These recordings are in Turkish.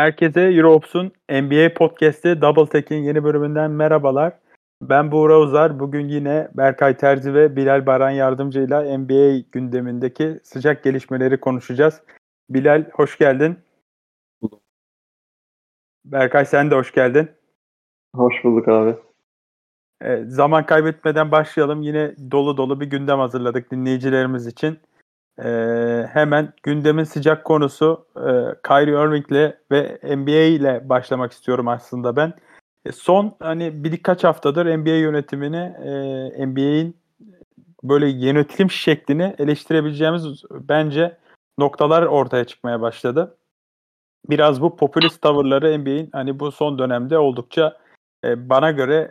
Herkese Europs'un NBA Podcast'i Double Tech'in yeni bölümünden merhabalar. Ben Buğra Uzar. Bugün yine Berkay Terzi ve Bilal Baran yardımcıyla NBA gündemindeki sıcak gelişmeleri konuşacağız. Bilal hoş geldin. Berkay sen de hoş geldin. Hoş bulduk abi. E, zaman kaybetmeden başlayalım. Yine dolu dolu bir gündem hazırladık dinleyicilerimiz için. E, hemen gündemin sıcak konusu e, Kyrie Irving'le ve NBA ile başlamak istiyorum aslında ben. E, son hani birkaç haftadır NBA yönetimini, e, NBA'in böyle yönetim şeklini eleştirebileceğimiz bence noktalar ortaya çıkmaya başladı. Biraz bu popülist tavırları NBA'in hani bu son dönemde oldukça e, bana göre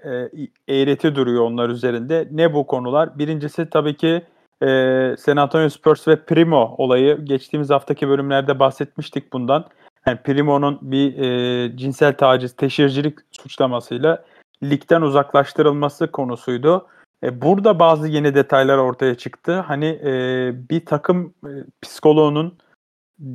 e, eğreti duruyor onlar üzerinde. Ne bu konular? Birincisi tabii ki e, San Antonio Spurs ve Primo olayı. Geçtiğimiz haftaki bölümlerde bahsetmiştik bundan. Yani Primo'nun bir e, cinsel taciz, teşhircilik suçlamasıyla ligden uzaklaştırılması konusuydu. E, burada bazı yeni detaylar ortaya çıktı. Hani e, bir takım e, psikoloğunun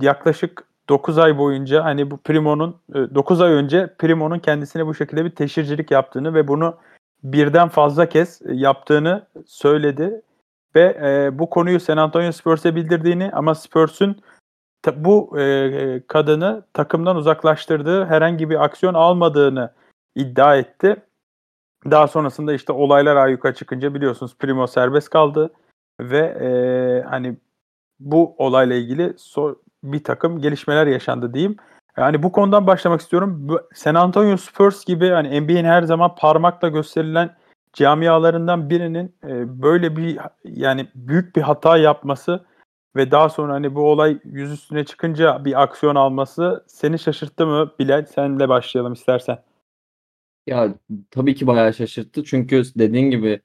yaklaşık 9 ay boyunca hani bu Primo'nun 9 ay önce Primo'nun kendisine bu şekilde bir teşhircilik yaptığını ve bunu birden fazla kez yaptığını söyledi ve e, bu konuyu San Antonio Spurs'e bildirdiğini ama Spurs'un ta, bu e, kadını takımdan uzaklaştırdığı herhangi bir aksiyon almadığını iddia etti. Daha sonrasında işte olaylar ayyuka çıkınca biliyorsunuz Primo serbest kaldı ve e, hani bu olayla ilgili so bir takım gelişmeler yaşandı diyeyim. Yani bu konudan başlamak istiyorum. San Antonio Spurs gibi hani NBA'in her zaman parmakla gösterilen camialarından birinin e, böyle bir yani büyük bir hata yapması ve daha sonra hani bu olay yüz üstüne çıkınca bir aksiyon alması seni şaşırttı mı Bilal? Senle başlayalım istersen. Ya tabii ki bayağı şaşırttı. Çünkü dediğin gibi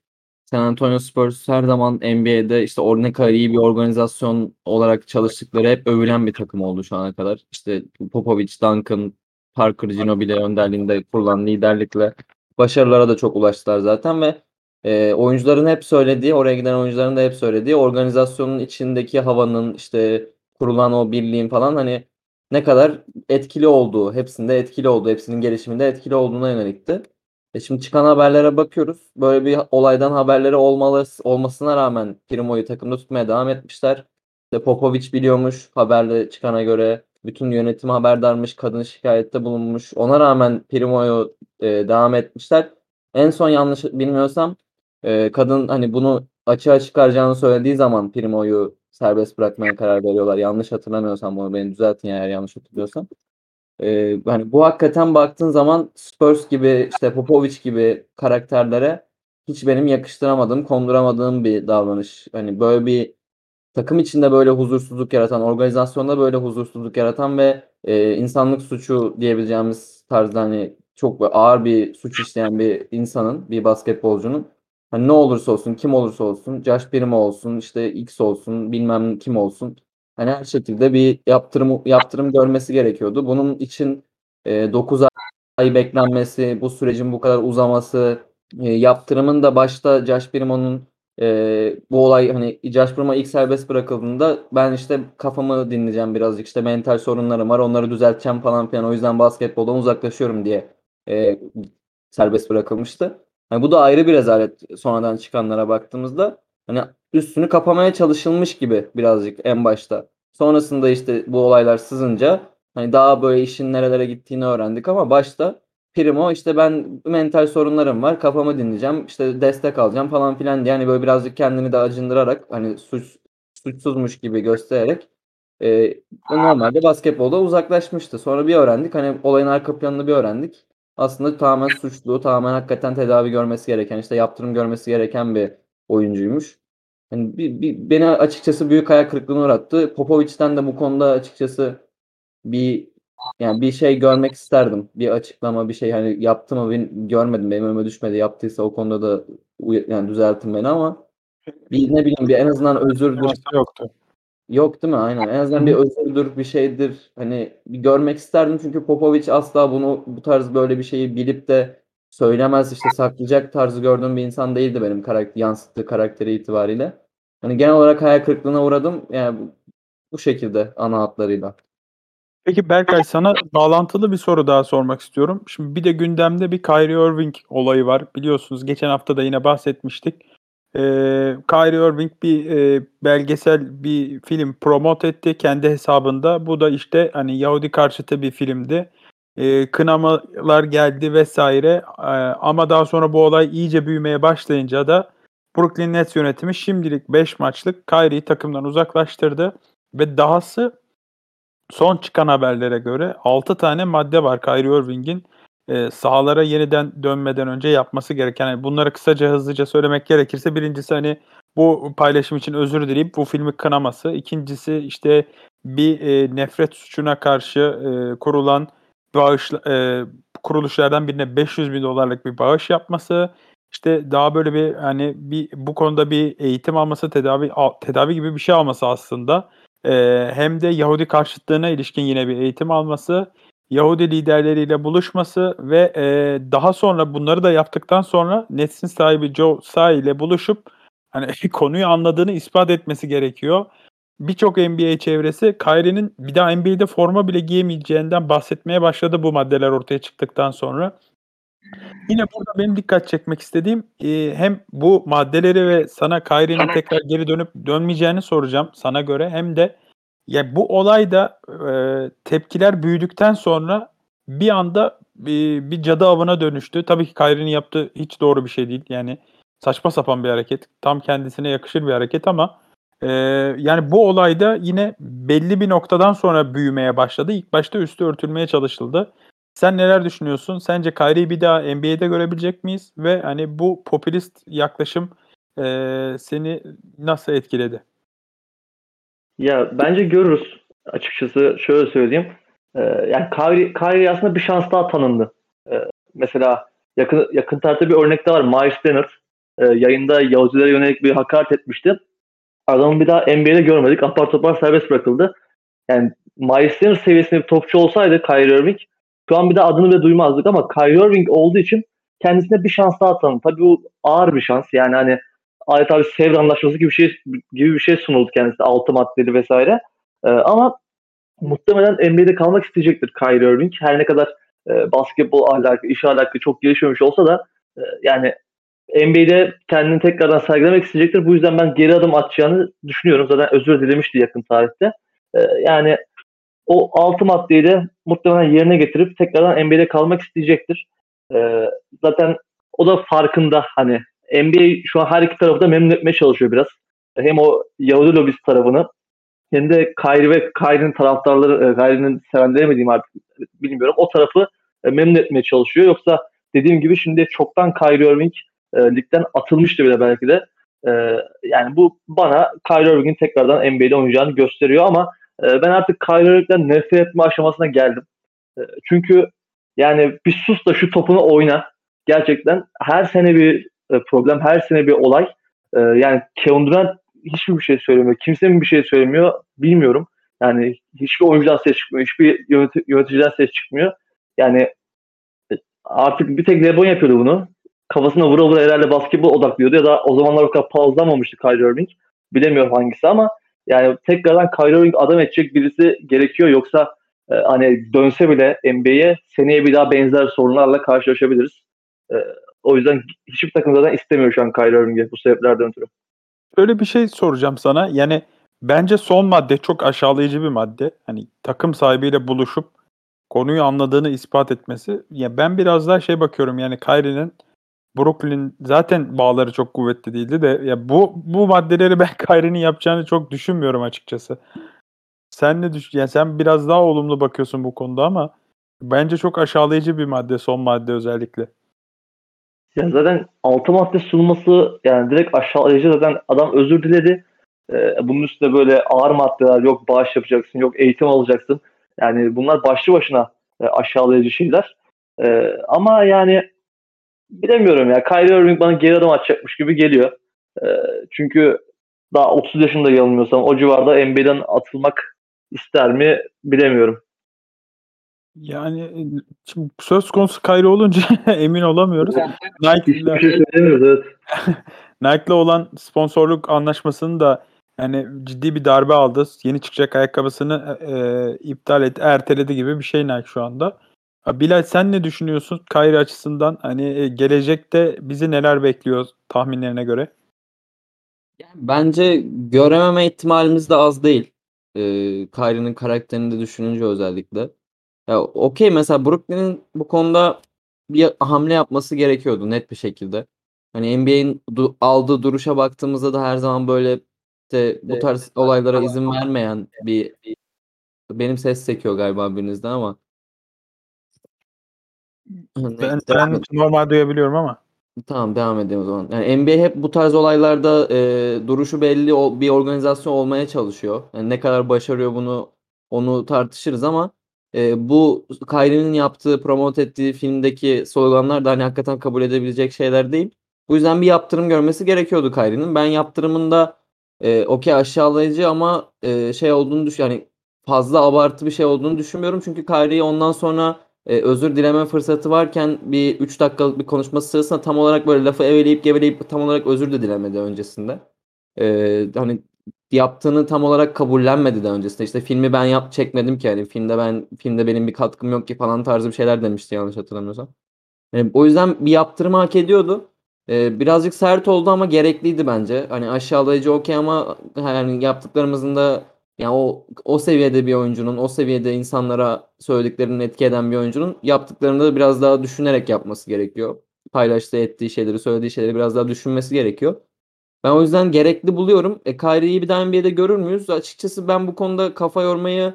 San Antonio Spurs her zaman NBA'de işte ne kadar iyi bir organizasyon olarak çalıştıkları hep övülen bir takım oldu şu ana kadar. İşte Popovich, Duncan, Parker, Ginobili önderliğinde kurulan liderlikle başarılara da çok ulaştılar zaten ve e, oyuncuların hep söylediği, oraya giden oyuncuların da hep söylediği organizasyonun içindeki havanın işte kurulan o birliğin falan hani ne kadar etkili olduğu, hepsinde etkili olduğu, hepsinin gelişiminde etkili olduğuna yönelikti. E şimdi çıkan haberlere bakıyoruz. Böyle bir olaydan haberleri olmalı, olmasına rağmen Primo'yu takımda tutmaya devam etmişler. İşte Popovic biliyormuş haberle çıkana göre. Bütün yönetim haberdarmış, kadın şikayette bulunmuş. Ona rağmen Primo'yu e, devam etmişler. En son yanlış bilmiyorsam e, kadın hani bunu açığa çıkaracağını söylediği zaman Primo'yu serbest bırakmaya karar veriyorlar. Yanlış hatırlamıyorsam bunu beni düzeltin eğer yanlış hatırlıyorsam. Ee, hani bu hakikaten baktığın zaman Spurs gibi işte Popovic gibi karakterlere hiç benim yakıştıramadığım, konduramadığım bir davranış. Hani böyle bir takım içinde böyle huzursuzluk yaratan, organizasyonda böyle huzursuzluk yaratan ve e, insanlık suçu diyebileceğimiz tarzda hani çok ağır bir suç işleyen bir insanın, bir basketbolcunun hani ne olursa olsun, kim olursa olsun, Josh Primo olsun, işte X olsun, bilmem kim olsun Hani her şekilde bir yaptırım yaptırım görmesi gerekiyordu. Bunun için e, 9 ay beklenmesi, bu sürecin bu kadar uzaması, e, yaptırımın da başta Josh Primo'nun e, bu olay hani Josh Primo ilk serbest bırakıldığında ben işte kafamı dinleyeceğim birazcık işte mental sorunlarım var onları düzelteceğim falan filan o yüzden basketboldan uzaklaşıyorum diye e, serbest bırakılmıştı. Yani bu da ayrı bir rezalet sonradan çıkanlara baktığımızda. Hani üstünü kapamaya çalışılmış gibi birazcık en başta. Sonrasında işte bu olaylar sızınca hani daha böyle işin nerelere gittiğini öğrendik ama başta Primo işte ben mental sorunlarım var kafamı dinleyeceğim işte destek alacağım falan filan diye hani böyle birazcık kendini de acındırarak hani suç suçsuzmuş gibi göstererek e, normalde basketbolda uzaklaşmıştı. Sonra bir öğrendik hani olayın arka planını bir öğrendik. Aslında tamamen suçlu, tamamen hakikaten tedavi görmesi gereken, işte yaptırım görmesi gereken bir oyuncuymuş. Yani bir, bir, beni açıkçası büyük hayal kırıklığına uğrattı. Popovic'ten de bu konuda açıkçası bir yani bir şey görmek isterdim. Bir açıklama, bir şey hani yaptı mı ben görmedim. Benim önüme düşmedi. Yaptıysa o konuda da yani düzeltin beni ama bir ne bileyim bir en azından özürdür. Yoktu. Yok değil mi? Aynen. En azından bir özürdür, bir şeydir. Hani bir görmek isterdim çünkü Popovic asla bunu bu tarz böyle bir şeyi bilip de söylemez işte saklayacak tarzı gördüğüm bir insan değildi benim karakter, yansıttığı karakteri itibariyle. Hani genel olarak hayal kırıklığına uğradım. Yani bu, bu şekilde ana hatlarıyla. Peki Berkay sana bağlantılı bir soru daha sormak istiyorum. Şimdi bir de gündemde bir Kyrie Irving olayı var. Biliyorsunuz geçen hafta da yine bahsetmiştik. Ee, Kyrie Irving bir e, belgesel bir film promote etti kendi hesabında. Bu da işte hani Yahudi karşıtı bir filmdi. Ee, kınamalar geldi vesaire. Ee, ama daha sonra bu olay iyice büyümeye başlayınca da Brooklyn Nets yönetimi şimdilik 5 maçlık Kyrie'yi takımdan uzaklaştırdı ve dahası son çıkan haberlere göre 6 tane madde var Kyrie Irving'in e, sahalara yeniden dönmeden önce yapması gereken. Yani bunları kısaca hızlıca söylemek gerekirse birincisi hani bu paylaşım için özür dileyip bu filmi kınaması. İkincisi işte bir e, nefret suçuna karşı e, kurulan bağış e, kuruluşlardan birine 500 bin dolarlık bir bağış yapması. İşte daha böyle bir hani bir bu konuda bir eğitim alması, tedavi tedavi gibi bir şey alması aslında. Ee, hem de Yahudi karşıtlığına ilişkin yine bir eğitim alması, Yahudi liderleriyle buluşması ve e, daha sonra bunları da yaptıktan sonra Nets'in sahibi Joe Tsai ile buluşup hani konuyu anladığını ispat etmesi gerekiyor. Birçok NBA çevresi Kyrie'nin bir daha NBA'de forma bile giyemeyeceğinden bahsetmeye başladı bu maddeler ortaya çıktıktan sonra. Yine burada benim dikkat çekmek istediğim e, hem bu maddeleri ve sana Kyrie'nin tekrar geri dönüp dönmeyeceğini soracağım sana göre hem de ya bu olayda e, tepkiler büyüdükten sonra bir anda bir, bir cadı avına dönüştü. Tabii ki Kyrie'nin yaptığı hiç doğru bir şey değil. Yani saçma sapan bir hareket. Tam kendisine yakışır bir hareket ama e, yani bu olayda yine belli bir noktadan sonra büyümeye başladı. İlk başta üstü örtülmeye çalışıldı. Sen neler düşünüyorsun? Sence Kyrie'yi bir daha NBA'de görebilecek miyiz? Ve hani bu popülist yaklaşım e, seni nasıl etkiledi? Ya bence görürüz. Açıkçası şöyle söyleyeyim. Ee, yani Kyrie, Kyrie aslında bir şans daha tanındı. Ee, mesela yakın yakın tarihte bir örnek de var. Miles Leonard e, yayında Yahudilere yönelik bir hakaret etmişti. Adamı bir daha NBA'de görmedik. Apar topar serbest bırakıldı. Yani Miles Leonard seviyesinde bir topçu olsaydı Kyrie Irving şu an bir de adını bile duymazdık ama Kyrie Irving olduğu için kendisine bir şans daha tanıdı. Tabii bu ağır bir şans. Yani hani adeta bir Sevr anlaşması gibi bir şey gibi bir şey sunuldu kendisi. Altı maddeli vesaire. Ee, ama muhtemelen NBA'de kalmak isteyecektir Kyrie Irving. Her ne kadar e, basketbol ahlakı, iş ahlakı çok gelişmemiş olsa da e, yani NBA'de kendini tekrardan sergilemek isteyecektir. Bu yüzden ben geri adım atacağını düşünüyorum. Zaten özür dilemişti yakın tarihte. E, yani o altı maddeyi de muhtemelen yerine getirip tekrardan NBA'de kalmak isteyecektir. E, zaten o da farkında hani NBA şu an her iki tarafı da memnun etmeye çalışıyor biraz. Hem o Yahudi lobisi tarafını hem de Kyrie ve Kyrie'nin taraftarları, e, Kyrie'nin sevenleri mi diyeyim artık bilmiyorum. O tarafı e, memnun etmeye çalışıyor. Yoksa dediğim gibi şimdi çoktan Kyrie Irving e, ligden atılmıştı bile belki de. E, yani bu bana Kyrie Irving'in tekrardan NBA'de oynayacağını gösteriyor ama e, ben artık Kyrie Irving'den nefret etme aşamasına geldim. E, çünkü yani bir sus da şu topunu oyna. Gerçekten her sene bir e, problem, her sene bir olay. E, yani Kevin Durant hiçbir bir şey söylemiyor. Kimse mi bir şey söylemiyor bilmiyorum. Yani hiçbir oyuncudan ses çıkmıyor. Hiçbir yöneti- yöneticiden ses çıkmıyor. Yani e, artık bir tek LeBron yapıyordu bunu. Kafasına vura vura herhalde basketbol odaklıyordu ya da o zamanlar o kadar pauzlamamıştı Kyrie Irving. Bilemiyorum hangisi ama yani tekrardan Kyrie Irving adam edecek birisi gerekiyor yoksa e, hani dönse bile NBA'ye seneye bir daha benzer sorunlarla karşılaşabiliriz. E, o yüzden hiçbir takım zaten istemiyor şu an Kyrie Irving'i bu sebeplerden ötürü. Öyle bir şey soracağım sana. Yani bence son madde çok aşağılayıcı bir madde. Hani takım sahibiyle buluşup konuyu anladığını ispat etmesi. Ya ben biraz daha şey bakıyorum yani Kyrie'nin Brooklyn zaten bağları çok kuvvetli değildi de ya bu bu maddeleri ben Kyrie'nin yapacağını çok düşünmüyorum açıkçası. Sen ne düş yani sen biraz daha olumlu bakıyorsun bu konuda ama bence çok aşağılayıcı bir madde son madde özellikle. Ya zaten altı madde sunması yani direkt aşağılayıcı zaten adam özür diledi. Ee, bunun üstünde böyle ağır maddeler yok bağış yapacaksın yok eğitim alacaksın. Yani bunlar başlı başına e, aşağılayıcı şeyler. Ee, ama yani bilemiyorum ya Kyrie Irving bana geri adım atacakmış gibi geliyor. Ee, çünkü daha 30 yaşında yanılmıyorsam o civarda NBA'den atılmak ister mi bilemiyorum. Yani şimdi söz konusu Kyrie olunca emin olamıyoruz. Hiçbir şey evet. Nike'la olan sponsorluk anlaşmasını da Yani ciddi bir darbe aldı. Yeni çıkacak ayakkabısını e, e, iptal etti, erteledi gibi bir şey Nike şu anda. Ha, Bilal sen ne düşünüyorsun Kyrie açısından? Hani e, gelecekte bizi neler bekliyor tahminlerine göre? Yani bence görememe ihtimalimiz de az değil. Ee, Kyrie'nin karakterini de düşününce özellikle. Ya okey mesela Brooklyn'in bu konuda bir hamle yapması gerekiyordu net bir şekilde. Hani NBA'in du- aldığı duruşa baktığımızda da her zaman böyle işte bu tarz olaylara izin vermeyen bir benim ses sekiyor galiba birinizden ama Ben, ben normal duyabiliyorum ama. Tamam devam edelim o zaman. Yani NBA hep bu tarz olaylarda e, duruşu belli o- bir organizasyon olmaya çalışıyor. Yani ne kadar başarıyor bunu onu tartışırız ama e, bu Kyrie'nin yaptığı, promote ettiği filmdeki sloganlar da hani hakikaten kabul edebilecek şeyler değil. Bu yüzden bir yaptırım görmesi gerekiyordu Kyrie'nin. Ben yaptırımında e, okey aşağılayıcı ama e, şey olduğunu düş yani fazla abartı bir şey olduğunu düşünmüyorum. Çünkü Kyrie ondan sonra e, özür dileme fırsatı varken bir 3 dakikalık bir konuşması sırasında tam olarak böyle lafı eveleyip geveleyip tam olarak özür de dilemedi öncesinde. E, hani yaptığını tam olarak kabullenmedi de öncesinde. İşte filmi ben yap çekmedim ki hani filmde ben filmde benim bir katkım yok ki falan tarzı bir şeyler demişti yanlış hatırlamıyorsam. Yani o yüzden bir yaptırımı hak ediyordu. E, birazcık sert oldu ama gerekliydi bence. Hani aşağılayıcı okey ama yani yaptıklarımızın da yani o o seviyede bir oyuncunun, o seviyede insanlara söylediklerini etki eden bir oyuncunun yaptıklarını da biraz daha düşünerek yapması gerekiyor. Paylaştığı, ettiği şeyleri, söylediği şeyleri biraz daha düşünmesi gerekiyor. Ben o yüzden gerekli buluyorum. E, Kyrie'yi bir daha NBA'de görür müyüz? Açıkçası ben bu konuda kafa yormayı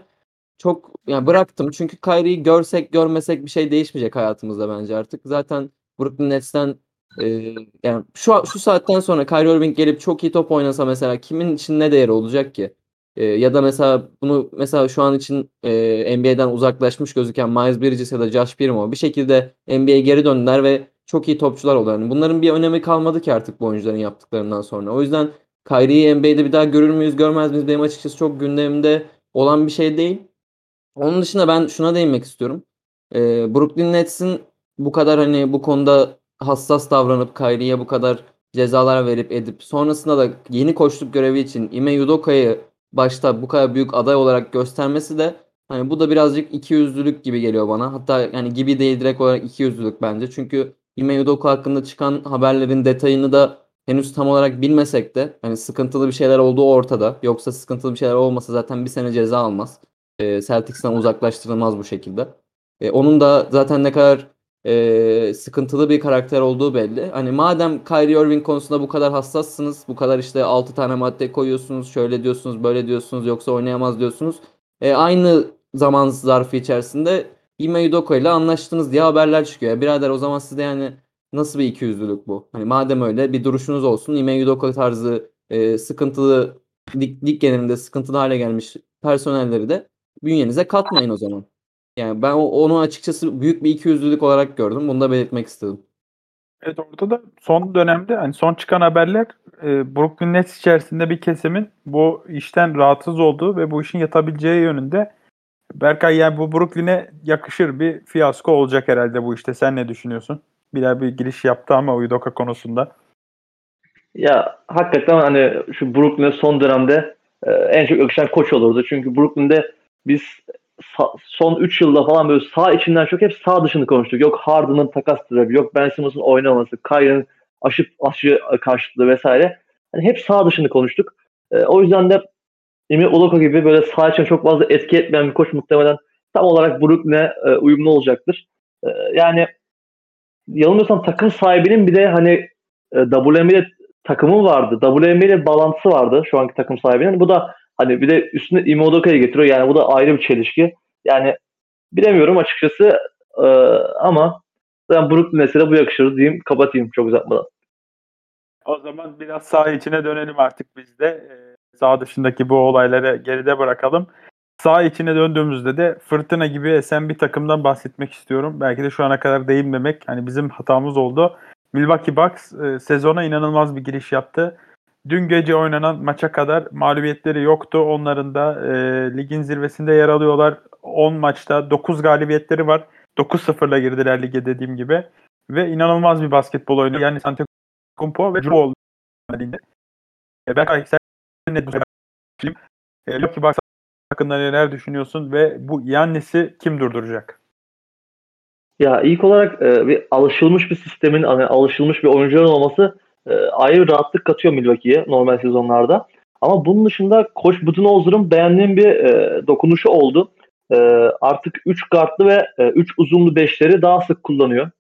çok yani bıraktım. Çünkü Kyrie'yi görsek görmesek bir şey değişmeyecek hayatımızda bence artık. Zaten Brooklyn Nets'ten e, yani şu şu saatten sonra Kyrie Irving gelip çok iyi top oynasa mesela kimin için ne değeri olacak ki? E, ya da mesela bunu mesela şu an için e, NBA'den uzaklaşmış gözüken Miles Bridges ya da Josh Primo bir şekilde NBA'ye geri döndüler ve çok iyi topçular oldu. Yani bunların bir önemi kalmadı ki artık bu oyuncuların yaptıklarından sonra. O yüzden Kyrie'yi NBA'de bir daha görür müyüz görmez miyiz benim açıkçası çok gündemimde olan bir şey değil. Onun dışında ben şuna değinmek istiyorum. Ee, Brooklyn Nets'in bu kadar hani bu konuda hassas davranıp Kyrie'ye bu kadar cezalar verip edip sonrasında da yeni koçluk görevi için Ime Udoka'yı başta bu kadar büyük aday olarak göstermesi de hani bu da birazcık ikiyüzlülük gibi geliyor bana. Hatta yani gibi değil direkt olarak ikiyüzlülük bence. Çünkü Ime Udoka hakkında çıkan haberlerin detayını da henüz tam olarak bilmesek de hani sıkıntılı bir şeyler olduğu ortada. Yoksa sıkıntılı bir şeyler olmasa zaten bir sene ceza almaz. E, Celtics'ten uzaklaştırılmaz bu şekilde. E, onun da zaten ne kadar e, sıkıntılı bir karakter olduğu belli. Hani madem Kyrie Irving konusunda bu kadar hassassınız, bu kadar işte 6 tane madde koyuyorsunuz, şöyle diyorsunuz, böyle diyorsunuz, yoksa oynayamaz diyorsunuz. E, aynı zaman zarfı içerisinde Ime Udoka ile anlaştınız diye haberler çıkıyor. Ya birader o zaman sizde yani nasıl bir ikiyüzlülük bu? Hani madem öyle bir duruşunuz olsun. Ime Udoka tarzı e, sıkıntılı lig, lig genelinde sıkıntılı hale gelmiş personelleri de bünyenize katmayın o zaman. Yani ben onu açıkçası büyük bir ikiyüzlülük olarak gördüm. Bunu da belirtmek istedim. Evet orada da son dönemde hani son çıkan haberler e, Brooklyn Nets içerisinde bir kesimin bu işten rahatsız olduğu ve bu işin yatabileceği yönünde. Berkay yani bu Brooklyn'e yakışır bir fiyasko olacak herhalde bu işte. Sen ne düşünüyorsun? Bilal bir giriş yaptı ama Udoka konusunda. Ya hakikaten hani şu Brooklyn'e son dönemde e, en çok yakışan koç olurdu. Çünkü Brooklyn'de biz son 3 yılda falan böyle sağ içinden çok hep sağ dışını konuştuk. Yok Harden'ın takas talebi, yok Ben Simmons'ın oynaması, Kyrie'nin aşı, aşı karşıtlığı vesaire. Hani hep sağ dışını konuştuk. E, o yüzden de Emi Udoka gibi böyle sağ içine çok fazla etki etmeyen bir koç muhtemelen tam olarak Brooklyn'e e, uyumlu olacaktır. E, yani yanılmıyorsam takım sahibinin bir de hani e, WNBA'de takımı vardı. WNBA ile bağlantısı vardı şu anki takım sahibinin. Bu da hani bir de üstüne Ime Udoka'yı getiriyor. Yani bu da ayrı bir çelişki. Yani bilemiyorum açıkçası e, ama ben Brooklyn'e de bu yakışır diyeyim. Kapatayım çok uzatmadan. O zaman biraz saha içine dönelim artık biz de. Ee, Sağ dışındaki bu olayları geride bırakalım. Sağ içine döndüğümüzde de fırtına gibi esen bir takımdan bahsetmek istiyorum. Belki de şu ana kadar değinmemek hani bizim hatamız oldu. Milwaukee Bucks e, sezona inanılmaz bir giriş yaptı. Dün gece oynanan maça kadar mağlubiyetleri yoktu. Onların da e, ligin zirvesinde yer alıyorlar. 10 maçta 9 galibiyetleri var. 9-0'la girdiler lige dediğim gibi. Ve inanılmaz bir basketbol oyunu. Yani Santiago Kumpo ve Drew Hall. E. E, hakkında neler düşünüyorsun ve bu Yannis'i kim durduracak? Ya ilk olarak e, bir alışılmış bir sistemin, hani alışılmış bir oyuncuların olması e, ayrı bir rahatlık katıyor Milwaukee'ye normal sezonlarda. Ama bunun dışında Koç Budenholzer'ın beğendiğim bir e, dokunuşu oldu. E, artık 3 guardlı ve 3 uzunlu beşleri daha sık kullanıyor.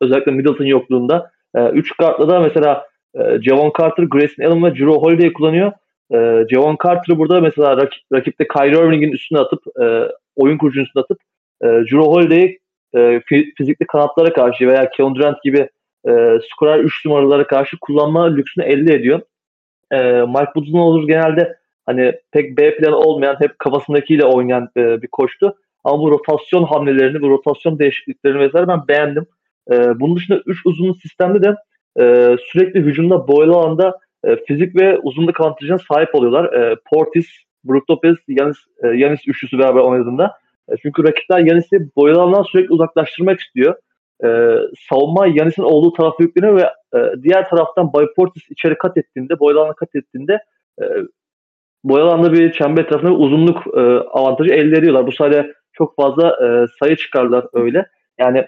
Özellikle Middleton yokluğunda. 3 guardlı da mesela e, Javon Carter, Grayson Allen ve Drew Holiday kullanıyor. E, Javon Carter'ı burada mesela rakip, rakipte Kyrie Irving'in üstüne atıp, e, oyun kurucunun üstüne atıp e, Drew Holiday'i e, fi- fizikli kanatlara karşı veya Kevin Durant gibi e, skorer 3 numaralara karşı kullanma lüksünü elde ediyor. E, Mike Budenholzer genelde hani pek B planı olmayan, hep kafasındakiyle oynayan e, bir koçtu. Ama bu rotasyon hamlelerini, bu rotasyon değişikliklerini vesaire ben beğendim. E, bunun dışında 3 uzunlu sistemde de e, sürekli hücumda boyalı alanda e, fizik ve uzunluk avantajına sahip oluyorlar. E, Portis, Brook Lopez, Yanis, e, Yanis üçlüsü beraber oynadığında. E, çünkü rakipler Yanis'i boyalı alandan sürekli uzaklaştırmak istiyor. E, savunma Yanis'in olduğu tarafa yükleniyor ve e, diğer taraftan Bay Portis içeri kat ettiğinde, boyalı alana kat ettiğinde e, boyalı alanda bir çember etrafında bir uzunluk e, avantajı elde ediyorlar. Bu sayede çok fazla e, sayı çıkarlar öyle. Yani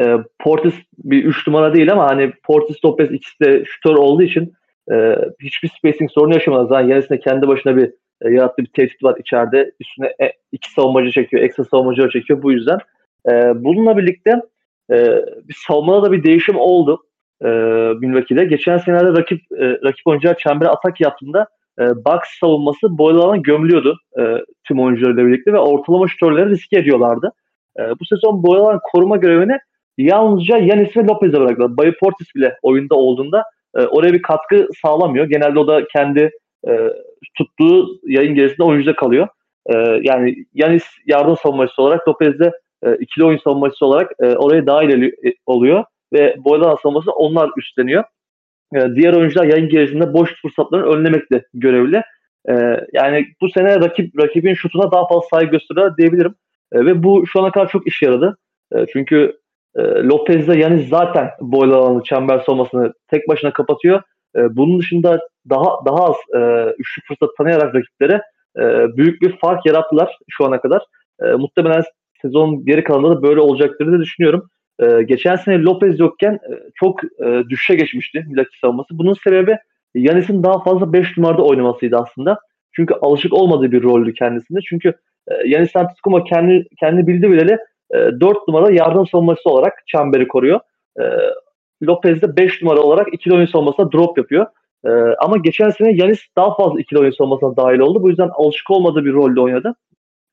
e, Portis bir 3 numara değil ama hani Portis Lopez ikisi de şutör olduğu için e, hiçbir spacing sorunu yaşamadılar. Zaten Yanis'in kendi başına bir e, yarattığı bir tehdit var içeride. Üstüne e, iki savunmacı çekiyor, ekstra savunmacı çekiyor bu yüzden. E, bununla birlikte e, savunmada da bir değişim oldu e, Milwaukee'de. Geçen senelerde rakip e, rakip oyuncular çembere atak yaptığında e, box savunması boyalı alana gömülüyordu e, tüm oyuncularıyla birlikte ve ortalama şutörleri riske ediyorlardı. E, bu sezon boyalı alan koruma görevini yalnızca Yanis ve Lopez'e bıraktılar. Bayi Portis bile oyunda olduğunda e, oraya bir katkı sağlamıyor. Genelde o da kendi e, tuttuğu yayın gerisinde oyuncuda kalıyor. E, yani Yanis yardım savunmacısı olarak Lopez de e, ikili oyun savunmacısı olarak e, oraya dahil eli- oluyor ve boylanan savunmasını onlar üstleniyor. E, diğer oyuncular yayın gerisinde boş fırsatlarını önlemekle görevli. E, yani bu sene rakip rakibin şutuna daha fazla saygı gösteriyor diyebilirim. E, ve bu şu ana kadar çok işe yaradı. E, çünkü e, Lopez'le Yanis zaten boylu alanı çember savunmasını tek başına kapatıyor. E, bunun dışında daha daha az e, üçlü fırsat tanıyarak rakiplere e, büyük bir fark yarattılar şu ana kadar. E, muhtemelen sezon geri kalanında da böyle olacaktır diye düşünüyorum. E, geçen sene Lopez yokken e, çok e, düşüşe geçmişti Milwaukee savunması. Bunun sebebi Yanis'in daha fazla 5 numarada oynamasıydı aslında. Çünkü alışık olmadığı bir roldü kendisinde. Çünkü e, Yanis Antetokounmpo kendi kendi bildi bileli e, 4 numara yardım savunmacısı olarak çemberi koruyor. E, Lopez de 5 numara olarak ikili oyun savunmasına drop yapıyor. E, ama geçen sene Yanis daha fazla ikili oyun savunmasına dahil oldu. Bu yüzden alışık olmadığı bir rolde oynadı.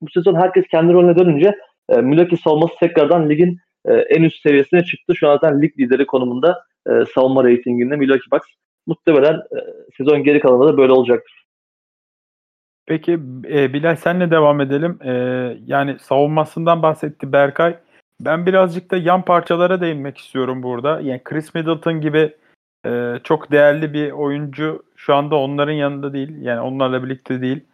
Bu sezon herkes kendi rolüne dönünce e, Milwaukee savunması tekrardan ligin e, en üst seviyesine çıktı. Şu an zaten lig lideri konumunda e, savunma reytinginde Milwaukee Bucks. Muhtemelen e, sezon geri kalanında da böyle olacaktır. Peki e, Bilal senle devam edelim. E, yani savunmasından bahsetti Berkay. Ben birazcık da yan parçalara değinmek istiyorum burada. Yani Chris Middleton gibi e, çok değerli bir oyuncu şu anda onların yanında değil. Yani onlarla birlikte değil.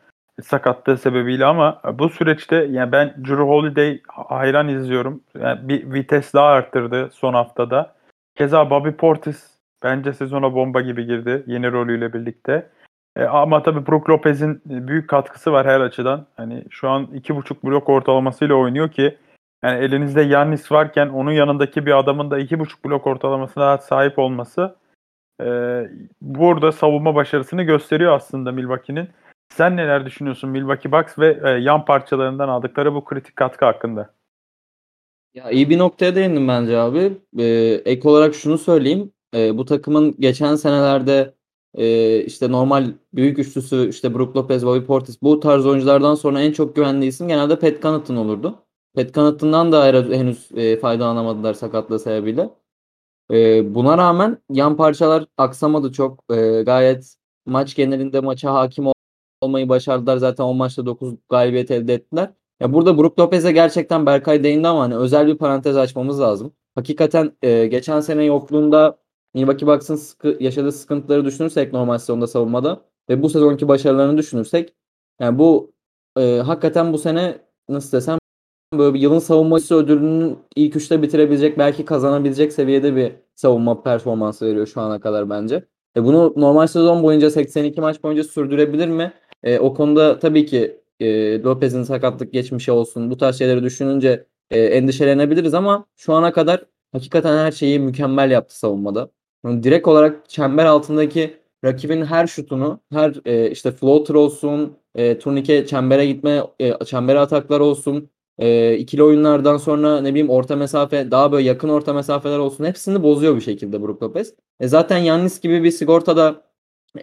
Sakatlığı sebebiyle ama bu süreçte yani ben Drew Holiday hayran izliyorum. Yani bir vites daha arttırdı son haftada. Keza Bobby Portis bence sezona bomba gibi girdi yeni rolüyle birlikte. E, ama tabii Brook Lopez'in büyük katkısı var her açıdan. Hani şu an iki buçuk blok ortalamasıyla oynuyor ki yani elinizde Yannis varken onun yanındaki bir adamın da iki buçuk blok ortalamasına sahip olması e, burada savunma başarısını gösteriyor aslında Milwaukee'nin. Sen neler düşünüyorsun Milwaukee Bucks ve e, yan parçalarından aldıkları bu kritik katkı hakkında? Ya iyi bir noktaya değindim bence abi. Ee, ek olarak şunu söyleyeyim. Ee, bu takımın geçen senelerde e, işte normal büyük üçlüsü işte Brook Lopez, Bobby Portis bu tarz oyunculardan sonra en çok güvendiği isim genelde Pat Connaughton olurdu. Pat Connaughton'dan da henüz, e, faydalanamadılar sakatlığı sebebiyle. E, buna rağmen yan parçalar aksamadı çok. E, gayet maç genelinde maça hakim olmayı başardılar. Zaten o maçta 9 galibiyet elde ettiler. Ya burada Brook Lopez'e gerçekten Berkay değindi ama hani özel bir parantez açmamız lazım. Hakikaten e, geçen sene yokluğunda Milwaukee Bucks'ın sıkı, yaşadığı sıkıntıları düşünürsek normal sezonda savunmada ve bu sezonki başarılarını düşünürsek yani bu e, hakikaten bu sene nasıl desem böyle bir yılın savunmacısı ödülünün ilk üçte bitirebilecek belki kazanabilecek seviyede bir savunma performansı veriyor şu ana kadar bence. E bunu normal sezon boyunca 82 maç boyunca sürdürebilir mi? E, o konuda tabii ki e, Lopez'in sakatlık geçmişi olsun bu tarz şeyleri düşününce e, endişelenebiliriz ama şu ana kadar hakikaten her şeyi mükemmel yaptı savunmada. Yani direkt olarak çember altındaki rakibin her şutunu, her e, işte floater olsun, e, turnike çembere gitme, e, çembere ataklar olsun, e, ikili oyunlardan sonra ne bileyim orta mesafe, daha böyle yakın orta mesafeler olsun hepsini bozuyor bir şekilde Brook Lopez. E, zaten Yannis gibi bir sigortada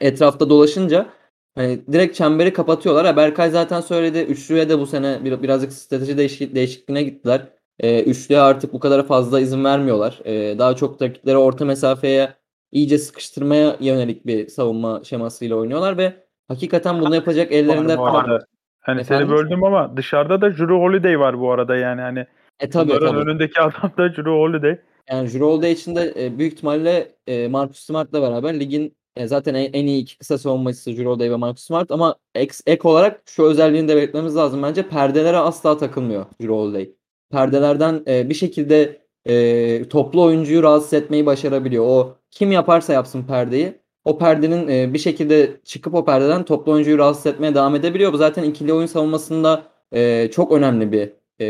etrafta dolaşınca hani direkt çemberi kapatıyorlar. Berkay zaten söyledi. Üçlüye de bu sene bir, birazcık strateji değişik, değişikliğine gittiler. E, üçlüye artık bu kadar fazla izin vermiyorlar. E, daha çok rakipleri orta mesafeye iyice sıkıştırmaya yönelik bir savunma şemasıyla oynuyorlar ve hakikaten bunu yapacak ellerinde bu arada. Hani Efendim? seni böldüm ama dışarıda da Drew Holiday var bu arada yani hani e tabii tabii. önündeki adam da Drew Holiday. Yani Jrue için de e, büyük ihtimalle e, Marcus Smart'la beraber ligin e, zaten en, en iyi kısa savunmacısı Jrue ve Marcus Smart ama ek, ek olarak şu özelliğini de belirtmemiz lazım bence perdelere asla takılmıyor Jrue Perdelerden e, bir şekilde e, toplu oyuncuyu rahatsız etmeyi başarabiliyor. O kim yaparsa yapsın perdeyi o perdenin e, bir şekilde çıkıp o perdeden toplu oyuncuyu rahatsız etmeye devam edebiliyor. Bu zaten ikili oyun savunmasında e, çok önemli bir e,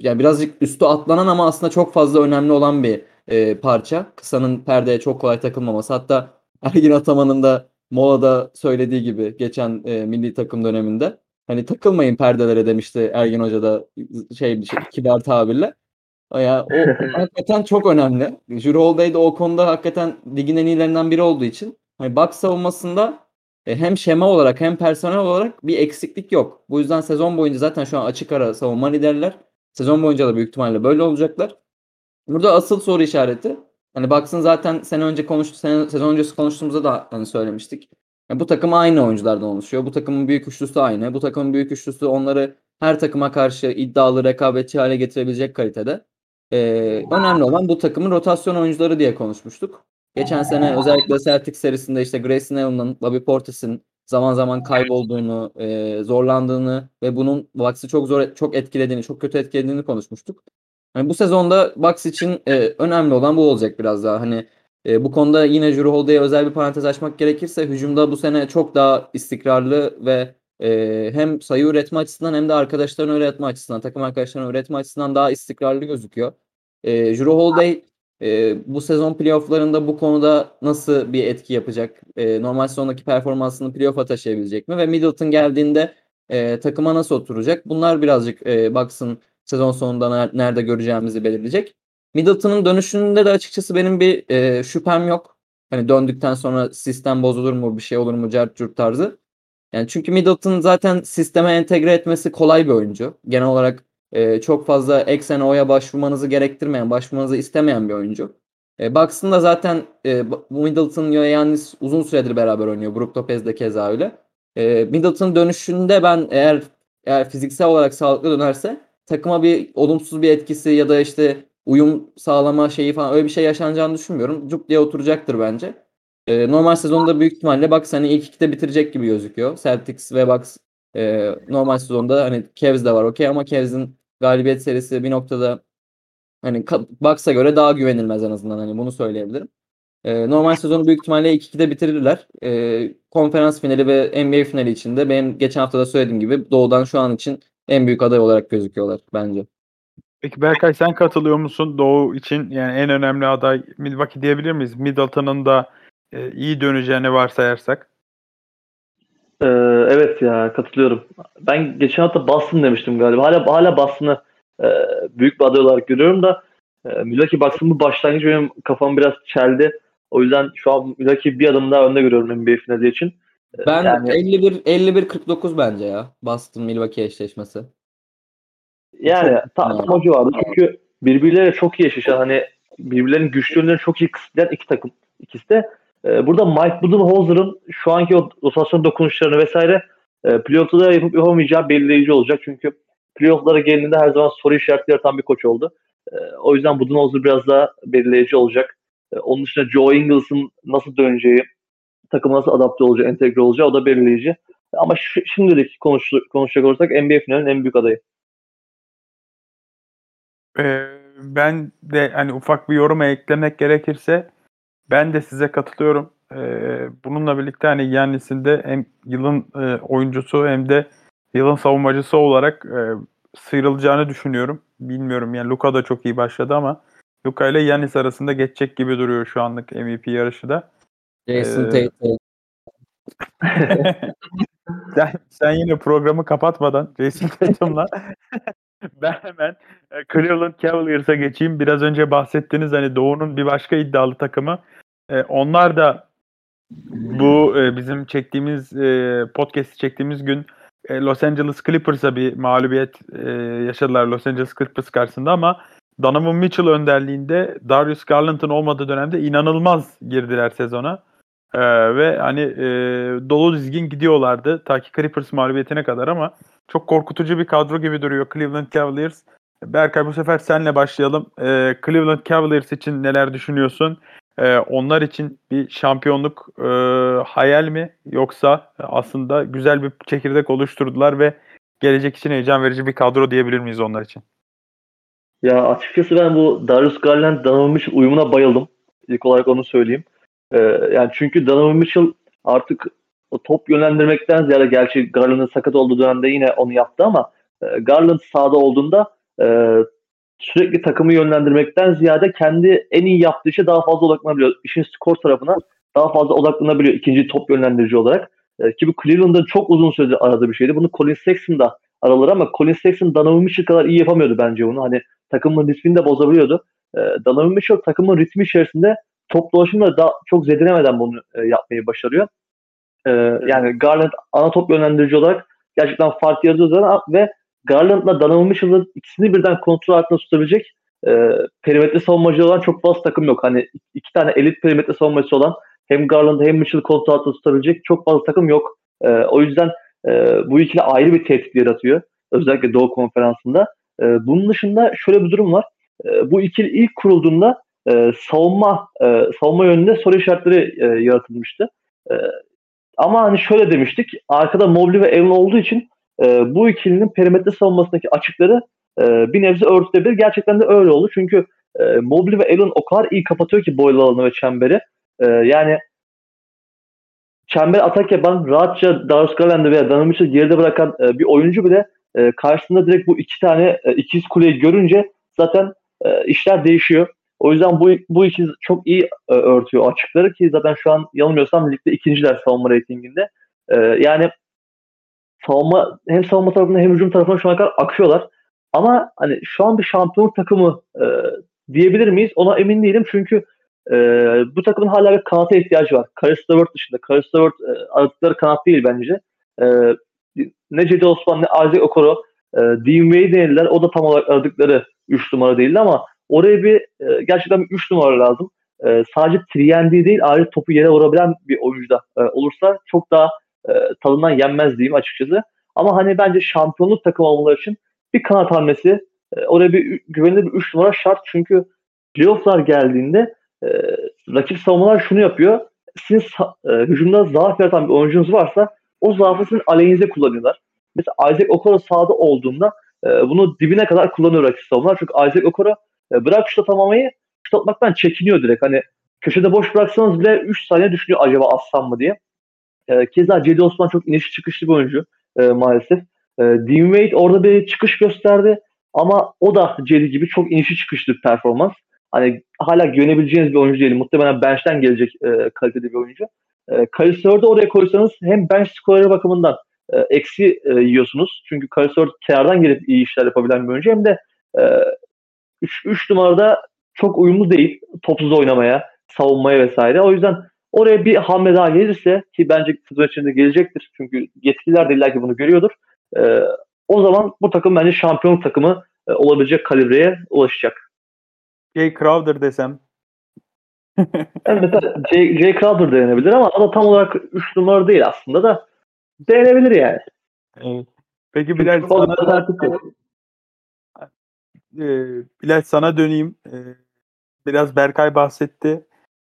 yani birazcık üstü atlanan ama aslında çok fazla önemli olan bir e, parça. Kısanın perdeye çok kolay takılmaması. Hatta Ergin Ataman'ın da molada söylediği gibi geçen e, milli takım döneminde hani takılmayın perdelere demişti Ergin Hoca da şey şey kibar tabirle. Ya o hakikaten çok önemli. Jure Holiday de o konuda hakikaten ligin en iyilerinden biri olduğu için hani box savunmasında e, hem şema olarak hem personel olarak bir eksiklik yok. Bu yüzden sezon boyunca zaten şu an açık ara savunma liderler. Sezon boyunca da büyük ihtimalle böyle olacaklar. Burada asıl soru işareti hani baksın zaten sene önce konuştu sene, sezon öncesi konuştuğumuzda da hani söylemiştik. Yani bu takım aynı oyunculardan oluşuyor. Bu takımın büyük üçlüsü aynı. Bu takımın büyük üçlüsü onları her takıma karşı iddialı rekabetçi hale getirebilecek kalitede. Ee, önemli olan bu takımın rotasyon oyuncuları diye konuşmuştuk. Geçen sene özellikle Celtics serisinde işte Grayson Allen'ın, Bobby Portis'in zaman zaman kaybolduğunu, e, zorlandığını ve bunun Bucks'ı çok zor çok etkilediğini, çok kötü etkilediğini konuşmuştuk. Yani bu sezonda Bucks için e, önemli olan bu olacak biraz daha. Hani e, bu konuda yine Jrue Holiday'e özel bir parantez açmak gerekirse hücumda bu sene çok daha istikrarlı ve e, hem sayı üretme açısından hem de arkadaşlarını öğretme açısından, takım arkadaşlarını öğretme açısından daha istikrarlı gözüküyor. E, Jrue Holiday e, bu sezon playofflarında bu konuda nasıl bir etki yapacak? E, normal sezondaki performansını playoff'a taşıyabilecek mi? Ve Middleton geldiğinde e, takıma nasıl oturacak? Bunlar birazcık e, baksın sezon sonunda ner- nerede göreceğimizi belirleyecek. Middleton'ın dönüşünde de açıkçası benim bir e, şüphem yok. Hani döndükten sonra sistem bozulur mu, bir şey olur mu, cart tarzı. Yani çünkü Middleton zaten sisteme entegre etmesi kolay bir oyuncu. Genel olarak e, çok fazla eksene oya başvurmanızı gerektirmeyen, başvurmanızı istemeyen bir oyuncu. E, Bucks'ın da zaten e, Middleton ve Yannis uzun süredir beraber oynuyor. Brook Lopez de keza öyle. E, Middleton dönüşünde ben eğer eğer fiziksel olarak sağlıklı dönerse takıma bir olumsuz bir etkisi ya da işte uyum sağlama şeyi falan öyle bir şey yaşanacağını düşünmüyorum. Cuk diye oturacaktır bence. E, normal sezonda büyük ihtimalle Bucks hani ilk ikide bitirecek gibi gözüküyor. Celtics ve Bucks e, normal sezonda hani Cavs de var okey ama Cavs'in galibiyet serisi bir noktada hani Bucks'a göre daha güvenilmez en azından hani bunu söyleyebilirim. E, normal sezonu büyük ihtimalle 2-2'de bitirirler. E, konferans finali ve NBA finali için de benim geçen hafta da söylediğim gibi doğudan şu an için en büyük aday olarak gözüküyorlar bence. Peki Berkay sen katılıyor musun Doğu için yani en önemli aday Milwaukee diyebilir miyiz? Middleton'ın da e, iyi döneceğini varsayarsak. Ee, evet ya katılıyorum. Ben geçen hafta Boston demiştim galiba. Hala hala Boston'ı e, büyük bir aday olarak görüyorum da e, Milwaukee Bucks'ın bu başlangıcı benim kafamı biraz çeldi. O yüzden şu an Milwaukee bir adım daha önde görüyorum NBA finali için. Ee, ben yani, 51 51 49 bence ya Boston Milwaukee eşleşmesi. Yani tam, tam o civarda. Çünkü birbirleriyle çok iyi eşleşen hani birbirlerinin güçlü yönlerini çok iyi kısıtlayan iki takım. ikisi de ee, burada Mike Budenholzer'ın şu anki o rotasyon dokunuşlarını vesaire e, playoff'ta yapıp yapamayacağı belirleyici olacak. Çünkü playoff'lara geldiğinde her zaman soru işaretleri yaratan bir koç oldu. E, o yüzden Budenholzer biraz daha belirleyici olacak. E, onun dışında Joe Ingles'ın nasıl döneceği, takıma nasıl adapte olacağı, entegre olacağı o da belirleyici. Ama şimdilik konuş, konuşacak olursak NBA finalinin en büyük adayı. Ee, ben de hani ufak bir yoruma eklemek gerekirse ben de size katılıyorum. Ee, bununla birlikte hani Yannis'in de hem yılın e, oyuncusu hem de yılın savunmacısı olarak e, sıyrılacağını düşünüyorum. Bilmiyorum yani Luka da çok iyi başladı ama Luka ile Yannis arasında geçecek gibi duruyor şu anlık MVP yarışı da. Jason Ee, Tate. sen, sen yine programı kapatmadan Jason Tatum'la ben hemen e, Cleveland Cavaliers'a geçeyim. Biraz önce bahsettiniz hani Doğu'nun bir başka iddialı takımı. E, onlar da bu e, bizim çektiğimiz e, podcast'i çektiğimiz gün e, Los Angeles Clippers'a bir mağlubiyet e, yaşadılar Los Angeles Clippers karşısında ama Donovan Mitchell önderliğinde Darius Garland'ın olmadığı dönemde inanılmaz girdiler sezona. Ee, ve hani e, dolu dizgin gidiyorlardı ta ki Clippers mağlubiyetine kadar ama çok korkutucu bir kadro gibi duruyor Cleveland Cavaliers. Berkay bu sefer senle başlayalım. Ee, Cleveland Cavaliers için neler düşünüyorsun? Ee, onlar için bir şampiyonluk e, hayal mi yoksa aslında güzel bir çekirdek oluşturdular ve gelecek için heyecan verici bir kadro diyebilir miyiz onlar için? Ya açıkçası ben bu Darius Garland Mitchell uyumuna bayıldım. İlk olarak onu söyleyeyim. Ee, yani çünkü Donovan Mitchell artık top yönlendirmekten ziyade gerçi Garland'ın sakat olduğu dönemde yine onu yaptı ama e, Garland sahada olduğunda e, sürekli takımı yönlendirmekten ziyade kendi en iyi yaptığı işe daha fazla odaklanabiliyor. İşin skor tarafına daha fazla odaklanabiliyor ikinci top yönlendirici olarak. E, ki bu Cleveland'ın çok uzun süredir aradığı bir şeydi. Bunu Colin Sexton da araları ama Colin Sexton Donovan Mitchell kadar iyi yapamıyordu bence bunu. Hani takımın ritmini de bozabiliyordu. E, Donovan Mitchell takımın ritmi içerisinde top dolaşımla daha çok zedelemeden bunu e, yapmayı başarıyor. E, yani Garland ana top yönlendirici olarak gerçekten fark yaratıyor zaten ve Garland'la Donovan Mitchell'ın ikisini birden kontrol altında tutabilecek e, perimetre savunmacı olan çok fazla takım yok. Hani iki tane elit perimetre savunmacısı olan hem Garland'ı hem Mitchell'ı kontrol altında tutabilecek çok fazla takım yok. E, o yüzden e, bu ikili ayrı bir tehdit yaratıyor. Özellikle Doğu Konferansı'nda. E, bunun dışında şöyle bir durum var. E, bu ikili ilk kurulduğunda e, savunma e, savunma yönünde soru işaretleri e, yaratılmıştı. E, ama hani şöyle demiştik. Arkada Mobley ve Allen olduğu için e, bu ikilinin perimetre savunmasındaki açıkları e, bir nebze örtülebilir. Gerçekten de öyle oldu. Çünkü e, Mobley ve Allen o kadar iyi kapatıyor ki boylu alanı ve çemberi. E, yani çember atak yapan rahatça Darius Garland'ı veya Mitchell geride bırakan e, bir oyuncu bile e, karşısında direkt bu iki tane e, ikiz kuleyi görünce zaten e, işler değişiyor. O yüzden bu bu ikiz çok iyi e, örtüyor açıkları ki zaten şu an yanılmıyorsam ligde ikinciler savunma reytinginde. E, yani savunma hem savunma tarafında hem hücum tarafında şu ana kadar akıyorlar. Ama hani şu an bir şampiyonluk takımı e, diyebilir miyiz? Ona emin değilim çünkü e, bu takımın hala bir kanata ihtiyacı var. Karis Levert dışında. Karis Levert e, aradıkları kanat değil bence. E, ne Cedi Osman ne Isaac Okoro e, Dean Wade denediler. O da tam olarak aradıkları 3 numara değildi ama oraya bir e, gerçekten 3 numara lazım. E, sadece 3 değil ayrıca topu yere vurabilen bir oyuncu da e, olursa çok daha e, tadından yenmez diyeyim açıkçası. Ama hani bence şampiyonluk takımı olmaları için bir kanat hamlesi e, oraya bir güvenilir bir 3 numara şart çünkü playofflar geldiğinde e, rakip savunmalar şunu yapıyor. Sizin e, hücumda zaaf yaratan bir oyuncunuz varsa o zaafı sizin aleyhinize kullanıyorlar. Mesela Isaac Okoro sahada olduğunda e, bunu dibine kadar kullanıyor rakip savunmalar. Çünkü Isaac Okoro e, bırak şut atamamayı şut atmaktan çekiniyor direkt. Hani köşede boş bıraksanız bile 3 saniye düşünüyor acaba assam mı diye. E, keza Cedi Osman çok iniş çıkışlı bir oyuncu e, maalesef. E, Dean Wade orada bir çıkış gösterdi ama o da Cedi gibi çok inişi çıkışlı bir performans. Hani hala güvenebileceğiniz bir oyuncu değil. Muhtemelen bench'ten gelecek e, kalitede bir oyuncu. E, Karisör'de oraya koysanız hem bench skoreri bakımından e, eksi e, yiyorsunuz. Çünkü Karisör kenardan gelip iyi işler yapabilen bir oyuncu. Hem de 3 e, numarada çok uyumlu değil. Topsuz oynamaya, savunmaya vesaire. O yüzden oraya bir hamle daha gelirse ki bence sezon içinde gelecektir. Çünkü yetkililer de illaki bunu görüyordur. E, o zaman bu takım bence şampiyonluk takımı e, olabilecek kalibreye ulaşacak. Jay Crowder desem. yani mesela Jay, Jay Crowder denenebilir ama o da tam olarak 3 numara değil aslında da denenebilir yani. Evet. Peki Bilal sana da, e, Bilal sana döneyim. E, biraz Berkay bahsetti.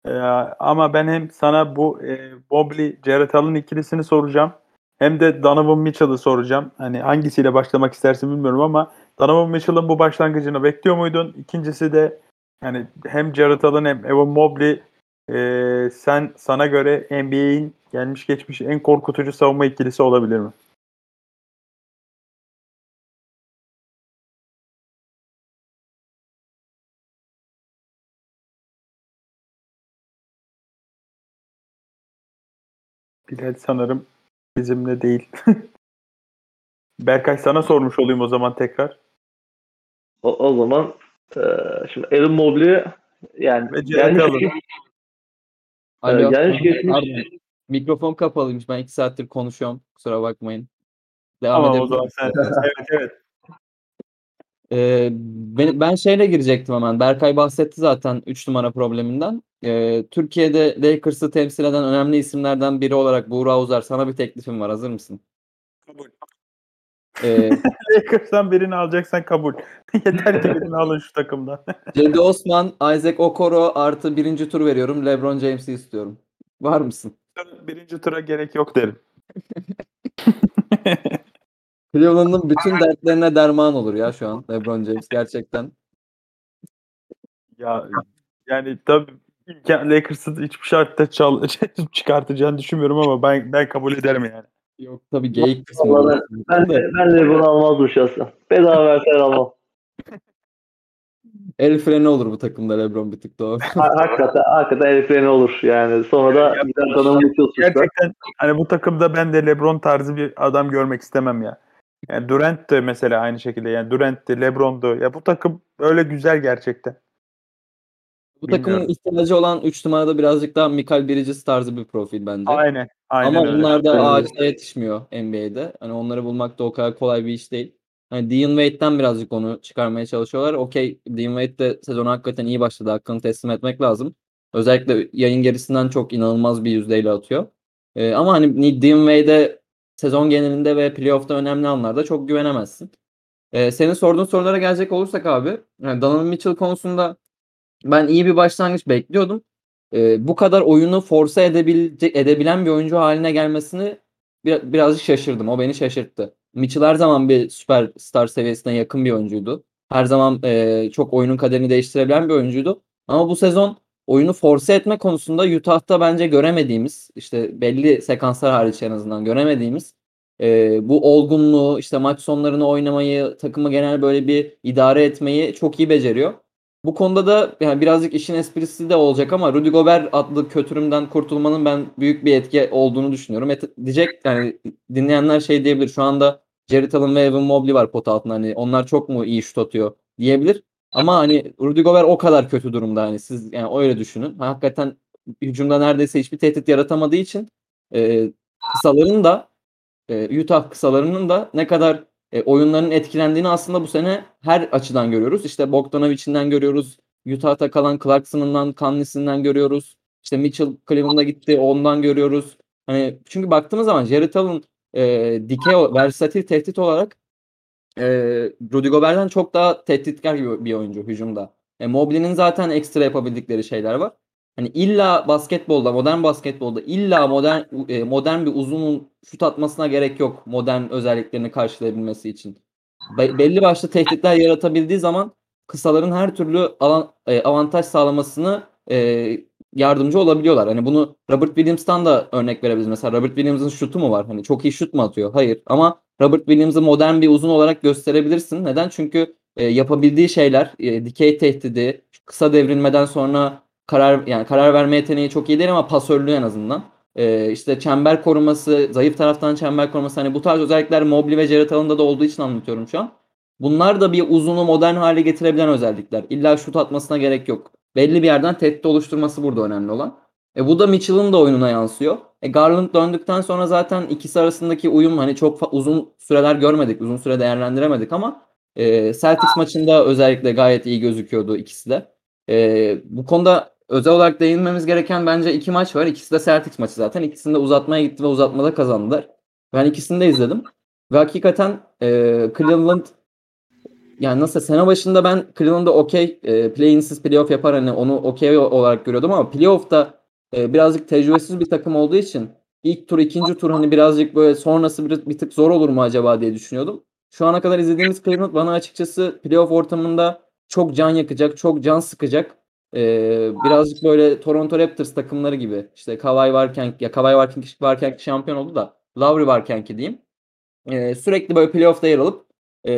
E, ama ben hem sana bu e, Mobley, Jared Allen ikilisini soracağım. Hem de Donovan Mitchell'ı soracağım. Hani hangisiyle başlamak istersin bilmiyorum ama Donovan Mitchell'ın bu başlangıcını bekliyor muydun? İkincisi de yani hem Jared Allen hem Evan Mobley Ee, sen sana göre NBA'in gelmiş geçmiş en korkutucu savunma ikilisi olabilir mi? Bilal sanırım bizimle değil. Berkay sana sormuş olayım o zaman tekrar. O, o zaman e, şimdi Evan Mobley yani gelmiş, Alo. gelmiş geçmiş- Pardon. Mikrofon kapalıymış. Ben iki saattir konuşuyorum. Kusura bakmayın. Devam Tamam o zaman sen. evet evet. Ee, ben, ben şeyle girecektim hemen. Berkay bahsetti zaten 3 numara probleminden. Ee, Türkiye'de Lakers'ı temsil eden önemli isimlerden biri olarak Buğra Uzar sana bir teklifim var. Hazır mısın? Kabul. Ee, Lakers'tan birini alacaksan kabul. Yeter ki birini alın şu takımdan. Cedi Osman, Isaac Okoro artı birinci tur veriyorum. LeBron James'i istiyorum. Var mısın? Birinci tura gerek yok derim. Cleveland'ın bütün dertlerine derman olur ya şu an LeBron James gerçekten. Ya yani tabii imkan Lakers'ı hiçbir şartta çal çıkartacağını düşünmüyorum ama ben ben kabul ederim yani. Yok tabii geyik kısmı. Vallahi ben de, ben de bunu almazdım şahsen. Bedava verseler almam. El freni olur bu takımda LeBron bir tık doğru. Ha- hakikaten, hakikaten el freni olur yani. Sonra da gider tanımı uçuyorsun. Gerçekten hani bu takımda ben de LeBron tarzı bir adam görmek istemem ya. Yani Durant de mesela aynı şekilde yani Durant de LeBron'du. Ya bu takım öyle güzel gerçekten. Bu takımın ihtiyacı olan 3 numarada birazcık daha Michael Bridges tarzı bir profil bence. Aynen. Aynen Ama öyle. onlar da ağaçta yetişmiyor NBA'de. Hani onları bulmak da o kadar kolay bir iş değil. Hani Dean Wade'den birazcık onu çıkarmaya çalışıyorlar. Okey Dean Wade de sezonu hakikaten iyi başladı. Hakkını teslim etmek lazım. Özellikle yayın gerisinden çok inanılmaz bir yüzdeyle atıyor. Ee, ama hani Dean Wade'e sezon genelinde ve playoff'ta önemli anlarda çok güvenemezsin. Ee, senin sorduğun sorulara gelecek olursak abi, yani Donovan Mitchell konusunda ben iyi bir başlangıç bekliyordum. Ee, bu kadar oyunu force edebilecek, edebilen bir oyuncu haline gelmesini bir, birazcık şaşırdım. O beni şaşırttı. Mitchell her zaman bir süperstar seviyesine yakın bir oyuncuydu. Her zaman e, çok oyunun kaderini değiştirebilen bir oyuncuydu. Ama bu sezon oyunu force etme konusunda Utah'ta bence göremediğimiz, işte belli sekanslar hariç en azından göremediğimiz e, bu olgunluğu, işte maç sonlarını oynamayı, takımı genel böyle bir idare etmeyi çok iyi beceriyor. Bu konuda da yani birazcık işin esprisi de olacak ama Rudy Gobert adlı kötürümden kurtulmanın ben büyük bir etki olduğunu düşünüyorum. Et, diyecek yani dinleyenler şey diyebilir. Şu anda Jared Allen ve Evan Mobley var pot altında. Hani onlar çok mu iyi şut atıyor diyebilir. Ama hani Rudy Gobert o kadar kötü durumda hani siz yani öyle düşünün. Hakikaten hücumda neredeyse hiçbir tehdit yaratamadığı için e, kısaların da e, Utah kısalarının da ne kadar e, oyunların etkilendiğini aslında bu sene her açıdan görüyoruz. İşte Bogdanovic'inden görüyoruz. Utah'ta kalan Clarkson'ından, Conley'sinden görüyoruz. İşte Mitchell Cleveland'a gitti ondan görüyoruz. Hani çünkü baktığımız zaman Jared Allen e, dikey, versatil tehdit olarak e, Rudy Gobert'ten çok daha tehditkar bir oyuncu hücumda. E, Mobley'nin zaten ekstra yapabildikleri şeyler var. Hani illa basketbolda, modern basketbolda illa modern e, modern bir uzunun şut atmasına gerek yok modern özelliklerini karşılayabilmesi için. Be- belli başlı tehditler yaratabildiği zaman kısaların her türlü alan, e, avantaj sağlamasını e, yardımcı olabiliyorlar. Hani bunu Robert Williams'tan da örnek verebiliriz. Mesela Robert Williams'ın şutu mu var? Hani çok iyi şut mu atıyor? Hayır. Ama Robert Williams'ı modern bir uzun olarak gösterebilirsin. Neden? Çünkü e, yapabildiği şeyler, e, dikey tehdidi, kısa devrilmeden sonra karar yani karar verme yeteneği çok iyi değil ama pasörlüğü en azından. Ee, işte çember koruması, zayıf taraftan çember koruması hani bu tarz özellikler Mobley ve Jared Allen'da da olduğu için anlatıyorum şu an. Bunlar da bir uzunu modern hale getirebilen özellikler. İlla şut atmasına gerek yok. Belli bir yerden tehdit oluşturması burada önemli olan. E bu da Mitchell'ın da oyununa yansıyor. E Garland döndükten sonra zaten ikisi arasındaki uyum hani çok uzun süreler görmedik, uzun süre değerlendiremedik ama e, Celtics maçında özellikle gayet iyi gözüküyordu ikisi de. E, bu konuda özel olarak değinmemiz gereken bence iki maç var. İkisi de Celtics maçı zaten. İkisinde uzatmaya gitti ve uzatmada kazandılar. Ben ikisini de izledim. Ve hakikaten e, Cleveland yani nasıl sene başında ben Cleveland'da okey e, play-in'siz playoff yapar hani onu okey olarak görüyordum ama playoff'ta e, birazcık tecrübesiz bir takım olduğu için ilk tur ikinci tur hani birazcık böyle sonrası bir, bir tık zor olur mu acaba diye düşünüyordum. Şu ana kadar izlediğimiz Cleveland bana açıkçası playoff ortamında çok can yakacak, çok can sıkacak Ee, birazcık böyle Toronto Raptors takımları gibi. İşte Kawhi varken ya Kawhi varken varken şampiyon oldu da Lowry varken ki diyeyim. Ee, sürekli böyle playoff'ta yer alıp e,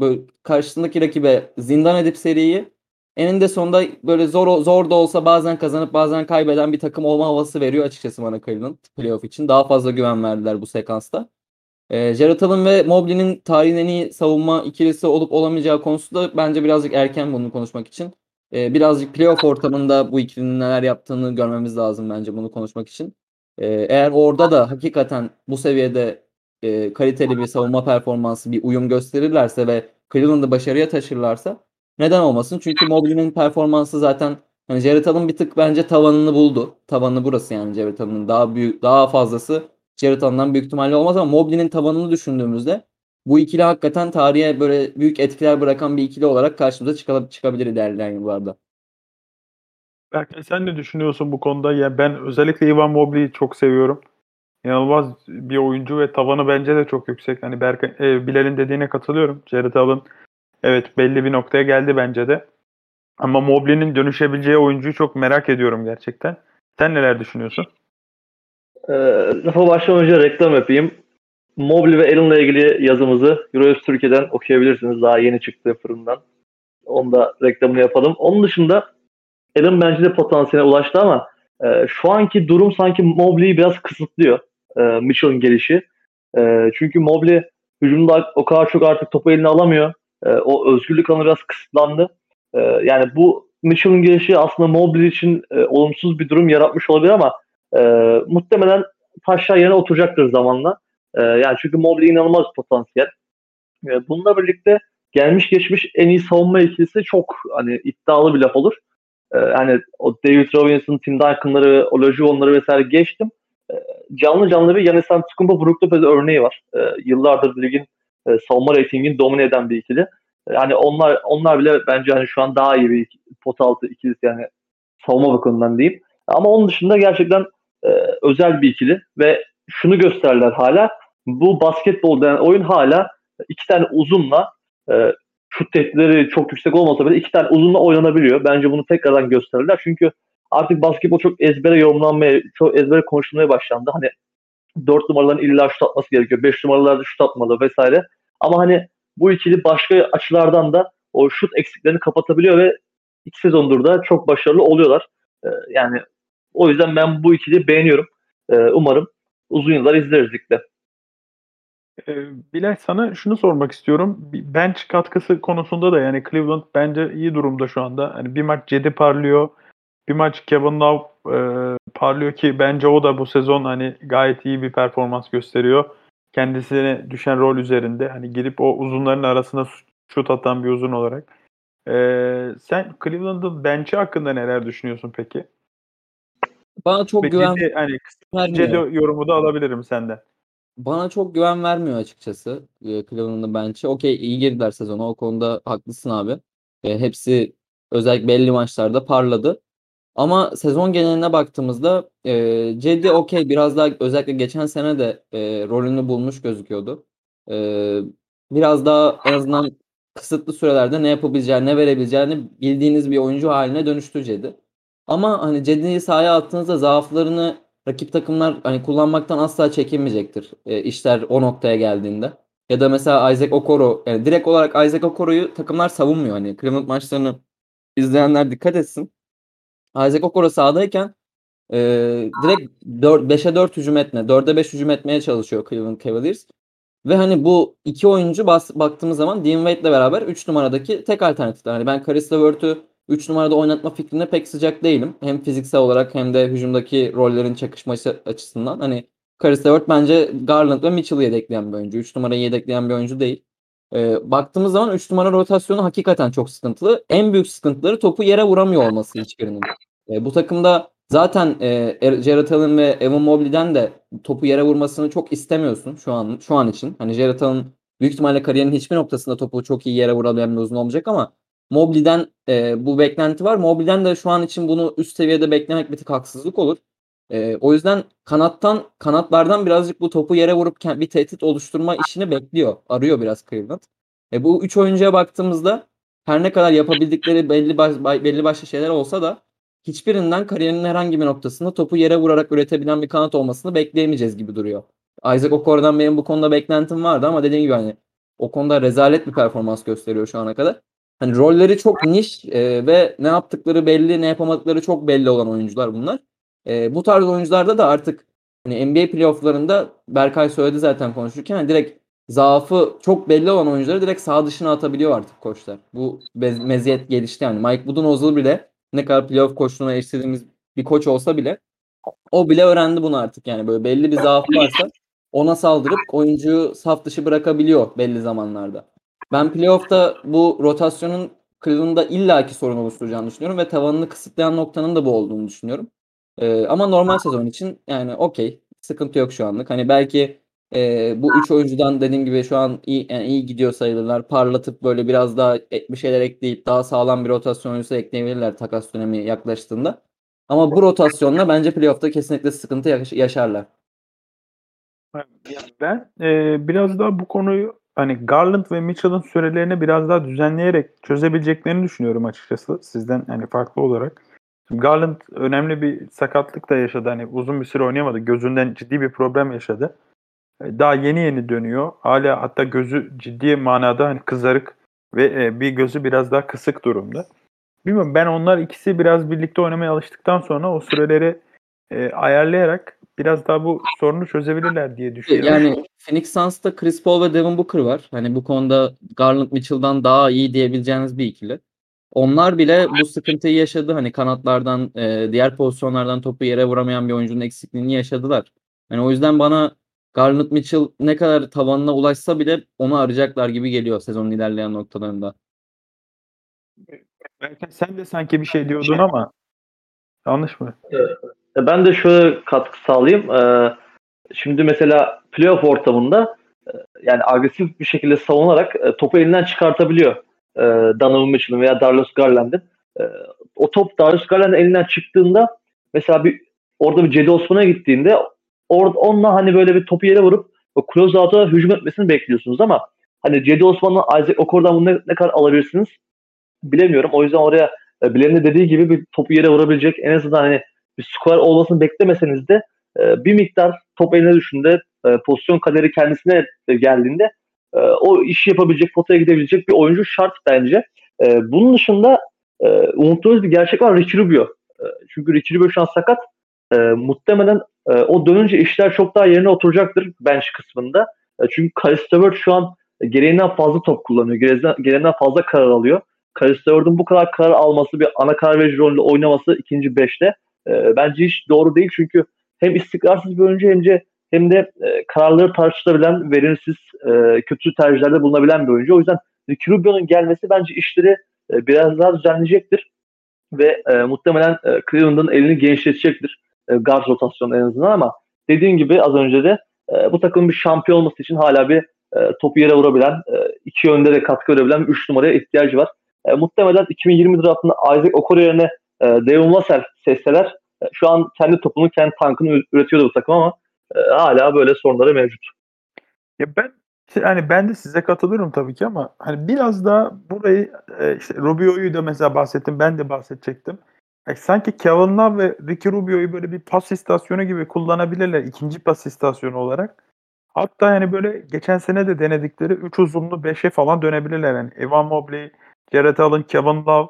böyle karşısındaki rakibe zindan edip seriyi eninde sonunda böyle zor zor da olsa bazen kazanıp bazen kaybeden bir takım olma havası veriyor açıkçası bana Cleveland playoff için. Daha fazla güven verdiler bu sekansta. E, Jared Allen ve Mobley'nin tarihin en iyi savunma ikilisi olup olamayacağı konusunda bence birazcık erken bunu konuşmak için. E, birazcık playoff ortamında bu ikilinin neler yaptığını görmemiz lazım bence bunu konuşmak için. E, eğer orada da hakikaten bu seviyede e, kaliteli bir savunma performansı, bir uyum gösterirlerse ve Cleveland'ı başarıya taşırlarsa neden olmasın? Çünkü Mobley'nin performansı zaten hani Jared Allen bir tık bence tavanını buldu. Tavanı burası yani Jared Allen'ın daha büyük daha fazlası Jared Allen'dan büyük ihtimalle olmaz ama Mobley'nin tavanını düşündüğümüzde bu ikili hakikaten tarihe böyle büyük etkiler bırakan bir ikili olarak karşımıza çıkabilir, çıkabilir ilerleyen yıllarda. Berkay sen ne düşünüyorsun bu konuda? Ya ben özellikle Ivan Mobley'i çok seviyorum. İnanılmaz bir oyuncu ve tavanı bence de çok yüksek. Hani Berkay, e, Bilal'in dediğine katılıyorum. Jared Allen evet belli bir noktaya geldi bence de. Ama Mobley'nin dönüşebileceği oyuncuyu çok merak ediyorum gerçekten. Sen neler düşünüyorsun? Ee, lafa başlamadan önce reklam yapayım. Mobley ve Allen'la ilgili yazımızı Euronews Türkiye'den okuyabilirsiniz. Daha yeni çıktı fırından. Onu da reklamını yapalım. Onun dışında Allen bence de potansiyeline ulaştı ama e, şu anki durum sanki Mobley'i biraz kısıtlıyor. E, Mitchell'ın gelişi. E, çünkü Mobley hücumda o kadar çok artık topu eline alamıyor. E, o özgürlük alanı biraz kısıtlandı. E, yani bu Mitchell'ın gelişi aslında Mobley için e, olumsuz bir durum yaratmış olabilir ama e, muhtemelen taşlar yerine oturacaktır zamanla. E, yani çünkü Mobley inanılmaz potansiyel. E, bununla birlikte gelmiş geçmiş en iyi savunma ikilisi çok hani iddialı bir laf olur. E, hani o David Robinson, Tim Duncan'ları, Olajuwon'ları vesaire geçtim. Canlı canlı bir Giannis Antetokounmpo Brook Lopez örneği var. Yıllardır ligin e, savunma reytingini domine eden bir ikili. Yani onlar onlar bile bence hani şu an daha iyi bir pot altı ikilisi yani savunma bakımından diyeyim. Ama onun dışında gerçekten e, özel bir ikili ve şunu gösterdiler hala bu basketbol denen oyun hala iki tane uzunla e, şut tehditleri çok yüksek olmasa bile iki tane uzunla oynanabiliyor. Bence bunu tekrardan gösterdiler. Çünkü artık basketbol çok ezbere yorumlanmaya, çok ezbere konuşulmaya başlandı. Hani dört numaraların illa şut atması gerekiyor. Beş numaralarda şut atmalı vesaire. Ama hani bu ikili başka açılardan da o şut eksiklerini kapatabiliyor ve iki sezondur da çok başarılı oluyorlar. Ee, yani o yüzden ben bu ikili beğeniyorum. Ee, umarım uzun yıllar izleriz ligde. Ee, Bilal sana şunu sormak istiyorum. Bench katkısı konusunda da yani Cleveland bence iyi durumda şu anda. Hani bir maç Cedi parlıyor. Bir maç Kevin Love e, parlıyor ki bence o da bu sezon hani gayet iyi bir performans gösteriyor. Kendisine düşen rol üzerinde hani girip o uzunların arasına şut atan bir uzun olarak. Ee, sen Cleveland'ın bench'i hakkında neler düşünüyorsun peki? Bana çok Ve güven Cedi, hani. Cedi yorumu da alabilirim senden. Bana çok güven vermiyor açıkçası e, Cleveland'ın bench'i. Okey iyi girdiler sezona. O konuda haklısın abi. E, hepsi özellikle belli maçlarda parladı. Ama sezon geneline baktığımızda e, Cedi okey biraz daha özellikle geçen sene de e, rolünü bulmuş gözüküyordu. E, biraz daha en azından kısıtlı sürelerde ne yapabileceğini, ne verebileceğini bildiğiniz bir oyuncu haline dönüştü Cedi. Ama hani Cedi'yi sahaya attığınızda zaaflarını rakip takımlar hani kullanmaktan asla çekinmeyecektir. E, işler o noktaya geldiğinde. Ya da mesela Isaac Okoro yani direkt olarak Isaac Okoro'yu takımlar savunmuyor. Hani Cleveland maçlarını izleyenler dikkat etsin. Isaac Okoro sahadayken e, direkt 4, 5'e 4 hücum etme, 4'e 5 hücum etmeye çalışıyor Cleveland Cavaliers. Ve hani bu iki oyuncu bas, baktığımız zaman Dean Wade'le beraber 3 numaradaki tek alternatifler. Hani ben Caris LeVert'ü 3 numarada oynatma fikrine pek sıcak değilim. Hem fiziksel olarak hem de hücumdaki rollerin çakışması açısından. Hani Caris LeVert bence Garland ve Mitchell'ı yedekleyen bir oyuncu. 3 numarayı yedekleyen bir oyuncu değil. Ee, baktığımız zaman 3 numara rotasyonu hakikaten çok sıkıntılı. En büyük sıkıntıları topu yere vuramıyor olması hiçbirinin. Ee, bu takımda zaten e, Jared Allen ve Evan Mobley'den de topu yere vurmasını çok istemiyorsun şu an şu an için. Hani Jared Allen büyük ihtimalle kariyerinin hiçbir noktasında topu çok iyi yere vurabilen bir uzun olmayacak ama Mobley'den e, bu beklenti var. Mobley'den de şu an için bunu üst seviyede beklemek bir tık haksızlık olur. E, o yüzden kanattan kanatlardan birazcık bu topu yere vurup bir tehdit oluşturma işini bekliyor. Arıyor biraz Cleveland. E, bu üç oyuncuya baktığımızda her ne kadar yapabildikleri belli baş, belli başlı şeyler olsa da hiçbirinden kariyerinin herhangi bir noktasında topu yere vurarak üretebilen bir kanat olmasını bekleyemeyeceğiz gibi duruyor. Isaac Okor'dan benim bu konuda beklentim vardı ama dediğim gibi hani o konuda rezalet bir performans gösteriyor şu ana kadar. Hani rolleri çok niş e, ve ne yaptıkları belli, ne yapamadıkları çok belli olan oyuncular bunlar. E, bu tarz oyuncularda da artık hani NBA playofflarında Berkay söyledi zaten konuşurken hani direkt zaafı çok belli olan oyuncuları direkt sağ dışına atabiliyor artık koçlar. Bu meziyet gelişti yani. Mike Budenholzer bile ne kadar playoff koçluğuna eleştirdiğimiz bir koç olsa bile o bile öğrendi bunu artık yani böyle belli bir zaafı varsa ona saldırıp oyuncuyu saf dışı bırakabiliyor belli zamanlarda. Ben playoff'ta bu rotasyonun Cleveland'da illaki sorun oluşturacağını düşünüyorum ve tavanını kısıtlayan noktanın da bu olduğunu düşünüyorum. Ee, ama normal sezon için yani okey sıkıntı yok şu anlık. Hani belki e, bu üç oyuncudan dediğim gibi şu an iyi, yani iyi gidiyor sayılırlar. Parlatıp böyle biraz daha bir şeyler ekleyip daha sağlam bir rotasyon oyuncusu ekleyebilirler takas dönemi yaklaştığında. Ama bu rotasyonla bence playoff'ta kesinlikle sıkıntı yaşarlar. Ben e, biraz daha bu konuyu hani Garland ve Mitchell'ın sürelerini biraz daha düzenleyerek çözebileceklerini düşünüyorum açıkçası sizden hani farklı olarak. Şimdi Garland önemli bir sakatlık da yaşadı. Hani uzun bir süre oynayamadı. Gözünden ciddi bir problem yaşadı. E, daha yeni yeni dönüyor. Hala hatta gözü ciddi manada hani kızarık ve e, bir gözü biraz daha kısık durumda. Bilmiyorum ben onlar ikisi biraz birlikte oynamaya alıştıktan sonra o süreleri e, ayarlayarak biraz daha bu sorunu çözebilirler diye düşünüyorum. Yani Phoenix Suns'ta Chris Paul ve Devin Booker var. Hani bu konuda Garland Mitchell'dan daha iyi diyebileceğiniz bir ikili. Onlar bile bu sıkıntıyı yaşadı. Hani kanatlardan, e, diğer pozisyonlardan topu yere vuramayan bir oyuncunun eksikliğini yaşadılar. Yani o yüzden bana Garland Mitchell ne kadar tavanına ulaşsa bile onu arayacaklar gibi geliyor sezonun ilerleyen noktalarında. Belki sen de sanki bir şey diyordun ama yanlış mı? Ben de şöyle katkı sağlayayım. E, şimdi mesela playoff ortamında e, yani agresif bir şekilde savunarak topu elinden çıkartabiliyor Donovan Mitchell'ın veya Darius Garland'ın. O top Darius Garland'ın elinden çıktığında mesela bir orada bir Cedi Osman'a gittiğinde orada onunla hani böyle bir topu yere vurup o close hücum etmesini bekliyorsunuz ama hani Cedi Osman'la Isaac Okor'dan bunu ne, ne kadar alabilirsiniz bilemiyorum. O yüzden oraya Bilal'in de dediği gibi bir topu yere vurabilecek en azından hani bir skor olmasını beklemeseniz de e, bir miktar top eline düşünde e, pozisyon kaderi kendisine geldiğinde e, o işi yapabilecek, potaya gidebilecek bir oyuncu şart bence. E, bunun dışında e, unuttuğumuz bir gerçek var Ricky Rubio. E, çünkü Ricky Rubio şu an sakat. E, muhtemelen e, o dönünce işler çok daha yerine oturacaktır bench kısmında. E, çünkü Karis Levert şu an gereğinden fazla top kullanıyor. Gereğinden, fazla karar alıyor. Karis Levert'ın bu kadar karar alması, bir ana karar verici rolünde oynaması ikinci beşte e, bence hiç doğru değil. Çünkü hem istikrarsız bir oyuncu hem de hem de e, kararları tartışılabilen, verimsiz, e, kötü tercihlerde bulunabilen bir oyuncu. O yüzden Ricky Rubio'nun gelmesi bence işleri e, biraz daha düzenleyecektir. Ve muhtemelen e, Cleveland'ın elini genişletecektir. E, rotasyonu en azından ama dediğim gibi az önce de bu takımın bir şampiyon olması için hala bir topu yere vurabilen, iki yönde de katkı verebilen 3 numaraya ihtiyacı var. Muhtemelen 2020 draftında Isaac Okoro yerine e, Devin Vassell seçseler e, şu an kendi topunu, kendi tankını üretiyordu bu takım ama e, hala böyle sorunları mevcut. Ya ben yani ben de size katılıyorum tabii ki ama hani biraz daha burayı e, işte Rubio'yu da mesela bahsettim. Ben de bahsedecektim. Yani sanki Kevin Love ve Ricky Rubio'yu böyle bir pas istasyonu gibi kullanabilirler. ikinci pas istasyonu olarak. Hatta yani böyle geçen sene de denedikleri 3 uzunlu 5'e falan dönebilirler. Yani Evan Mobley, Jared Allen, Kevin Love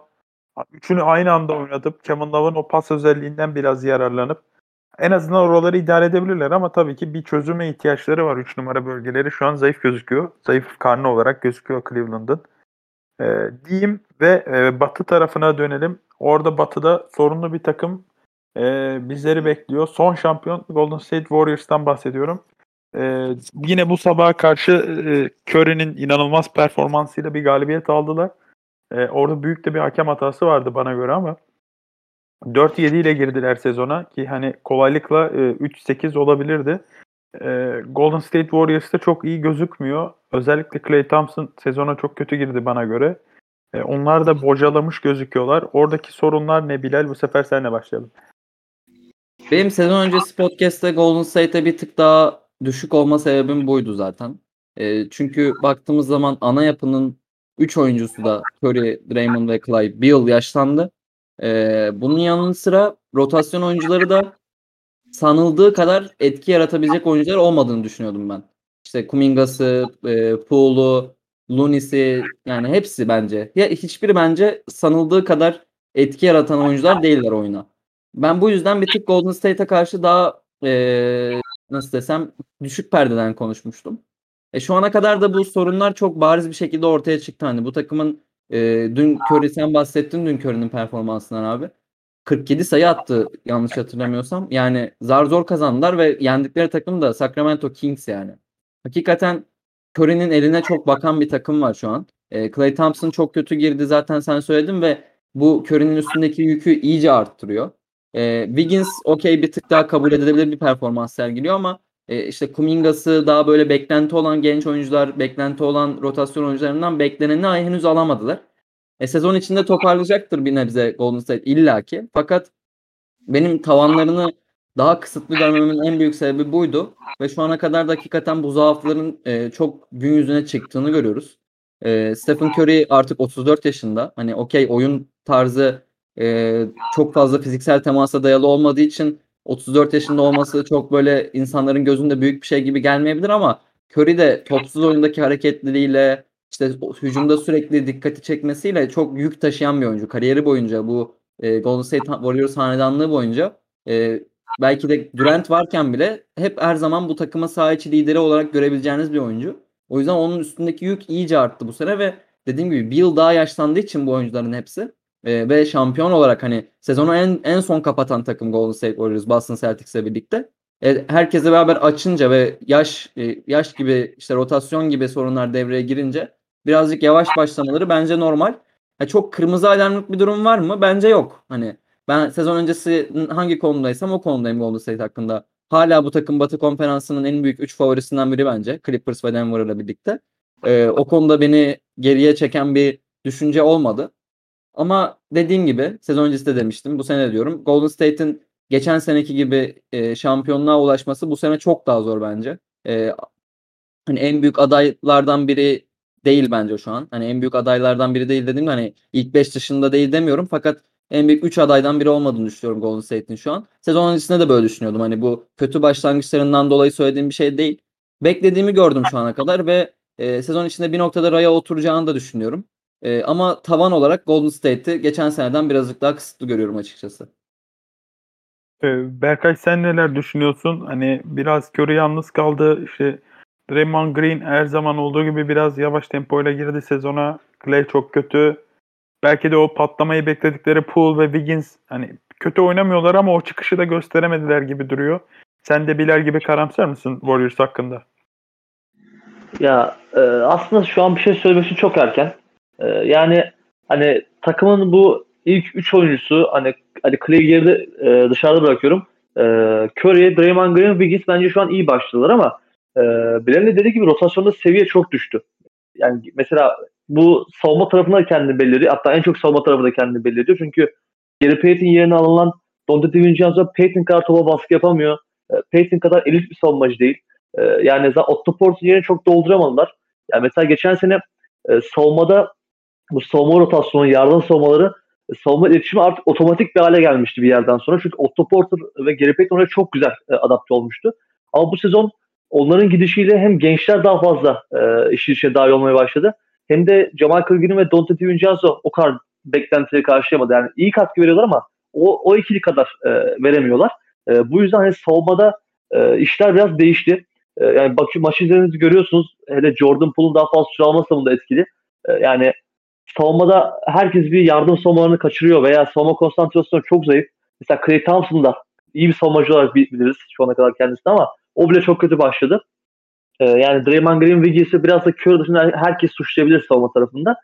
üçünü aynı anda oynatıp Kevin Love'ın o pas özelliğinden biraz yararlanıp en azından oraları idare edebilirler ama tabii ki bir çözüme ihtiyaçları var. 3 numara bölgeleri şu an zayıf gözüküyor. Zayıf karnı olarak gözüküyor Cleveland'ın. Ee, diyeyim ve e, batı tarafına dönelim. Orada batıda sorunlu bir takım e, bizleri bekliyor. Son şampiyon Golden State Warriors'tan bahsediyorum. E, yine bu sabaha karşı e, Curry'nin inanılmaz performansıyla bir galibiyet aldılar. E, orada büyük de bir hakem hatası vardı bana göre ama 4-7 ile girdiler sezona ki hani kolaylıkla e, 3-8 olabilirdi. E, Golden State Warriors'ta çok iyi gözükmüyor. Özellikle Klay Thompson sezona çok kötü girdi bana göre. E, onlar da bocalamış gözüküyorlar. Oradaki sorunlar ne Bilal? Bu sefer senle başlayalım. Benim sezon öncesi podcast'te Golden State'e bir tık daha düşük olma sebebim buydu zaten. E, çünkü baktığımız zaman ana yapının 3 oyuncusu da Curry, Draymond ve Clay bir yıl yaşlandı. Ee, bunun yanı sıra rotasyon oyuncuları da sanıldığı kadar etki yaratabilecek oyuncular olmadığını düşünüyordum ben. İşte Kuminga'sı, e, Poole'u, Lunis'i yani hepsi bence. Ya hiçbiri bence sanıldığı kadar etki yaratan oyuncular değiller oyuna. Ben bu yüzden bir tık Golden State'e karşı daha e, nasıl desem düşük perdeden konuşmuştum. E, şu ana kadar da bu sorunlar çok bariz bir şekilde ortaya çıktı. Hani bu takımın e, dün Curry sen bahsettin dün Curry'nin performansından abi. 47 sayı attı yanlış hatırlamıyorsam. Yani zar zor kazandılar ve yendikleri takım da Sacramento Kings yani. Hakikaten Curry'nin eline çok bakan bir takım var şu an. E, Clay Thompson çok kötü girdi zaten sen söyledin ve bu Curry'nin üstündeki yükü iyice arttırıyor. E, Wiggins okey bir tık daha kabul edilebilir bir performans sergiliyor ama e, işte Kuminga'sı daha böyle beklenti olan genç oyuncular, beklenti olan rotasyon oyuncularından bekleneni henüz alamadılar. E, sezon içinde toparlayacaktır bir nebze Golden State illaki. Fakat benim tavanlarını daha kısıtlı görmemin en büyük sebebi buydu. Ve şu ana kadar da hakikaten bu zaafların e, çok gün yüzüne çıktığını görüyoruz. E, Stephen Curry artık 34 yaşında. Hani okey oyun tarzı e, çok fazla fiziksel temasa dayalı olmadığı için 34 yaşında olması çok böyle insanların gözünde büyük bir şey gibi gelmeyebilir ama Curry de topsuz oyundaki hareketliliğiyle işte hücumda sürekli dikkati çekmesiyle çok yük taşıyan bir oyuncu. Kariyeri boyunca bu e, Golden State Warriors hanedanlığı boyunca e, belki de Durant varken bile hep her zaman bu takıma saha içi lideri olarak görebileceğiniz bir oyuncu. O yüzden onun üstündeki yük iyice arttı bu sene ve dediğim gibi bir yıl daha yaşlandığı için bu oyuncuların hepsi e, ve şampiyon olarak hani sezonu en en son kapatan takım Golden State Warriors Boston Celtics'le birlikte e, herkese beraber açınca ve yaş e, yaş gibi işte rotasyon gibi sorunlar devreye girince birazcık yavaş başlamaları bence normal. Ha, çok kırmızı alarmlık bir durum var mı? Bence yok. Hani ben sezon öncesi hangi konumdaysam o konumdayım Golden State hakkında. Hala bu takım Batı Konferansı'nın en büyük 3 favorisinden biri bence. Clippers ve Denver'la birlikte. Ee, o konuda beni geriye çeken bir düşünce olmadı. Ama dediğim gibi sezon öncesi de demiştim. Bu sene diyorum. Golden State'in geçen seneki gibi e, şampiyonluğa ulaşması bu sene çok daha zor bence. E, hani en büyük adaylardan biri değil bence şu an. Hani en büyük adaylardan biri değil dediğimde hani ilk 5 dışında değil demiyorum fakat en büyük 3 adaydan biri olmadığını düşünüyorum Golden State'in şu an. Sezon öncesinde de böyle düşünüyordum. Hani bu kötü başlangıçlarından dolayı söylediğim bir şey değil. Beklediğimi gördüm şu ana kadar ve e, sezon içinde bir noktada raya oturacağını da düşünüyorum. E, ama tavan olarak Golden State'i geçen seneden birazcık daha kısıtlı görüyorum açıkçası. Ee, Berkay sen neler düşünüyorsun? Hani biraz Curry yalnız kaldı. İşte Draymond Green her zaman olduğu gibi biraz yavaş tempoyla girdi sezona. Clay çok kötü. Belki de o patlamayı bekledikleri Poole ve Wiggins hani kötü oynamıyorlar ama o çıkışı da gösteremediler gibi duruyor. Sen de Bilal gibi karamsar mısın Warriors hakkında? Ya e, aslında şu an bir şey söylemek için çok erken. E, yani hani takımın bu ilk 3 oyuncusu hani hani Clay'i geride e, dışarıda bırakıyorum. E, Curry, Draymond Green, Wiggins bence şu an iyi başladılar ama e, Bilal'in de dediği gibi rotasyonda seviye çok düştü. Yani mesela bu savunma tarafında kendini belli ediyor. Hatta en çok savunma tarafında kendini belli ediyor. Çünkü Gary Payton yerine alınan Dante DiVincenzo Payton kadar topa baskı yapamıyor. E, Payton kadar elit bir savunmacı değil. E, yani Otto Porter'ın yerini çok dolduramadılar. Yani mesela geçen sene e, savunmada bu savunma rotasyonu, yardım savunmaları e, savunma iletişimi artık otomatik bir hale gelmişti bir yerden sonra. Çünkü Otto Porter ve Gary Payton çok güzel e, adapte olmuştu. Ama bu sezon onların gidişiyle hem gençler daha fazla e, işin içine dahil olmaya başladı. Hem de Jamal Green ve Dante DiVincenzo o kadar beklentileri karşılayamadı. Yani iyi katkı veriyorlar ama o, o ikili kadar e, veremiyorlar. E, bu yüzden hani savunmada e, işler biraz değişti. E, yani bak, maç izlediğinizi görüyorsunuz. Hele Jordan Poole'un daha fazla süre alması da etkili. E, yani savunmada herkes bir yardım savunmalarını kaçırıyor veya savunma konsantrasyonu çok zayıf. Mesela Clay Thompson da iyi bir savunmacı olarak biliriz şu ana kadar kendisini ama o bile çok kötü başladı. Ee, yani Draymond Green Wiggins'i biraz da Curry dışında herkes suçlayabilir savunma tarafında.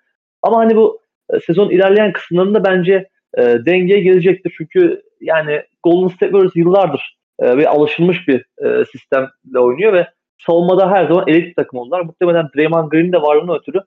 Ama hani bu e, sezon ilerleyen kısımlarında bence e, dengeye gelecektir. Çünkü yani Golden State Warriors yıllardır e, ve alışılmış bir e, sistemle oynuyor ve savunmada her zaman elit takım oldular. Muhtemelen Draymond Green'in de varlığına ötürü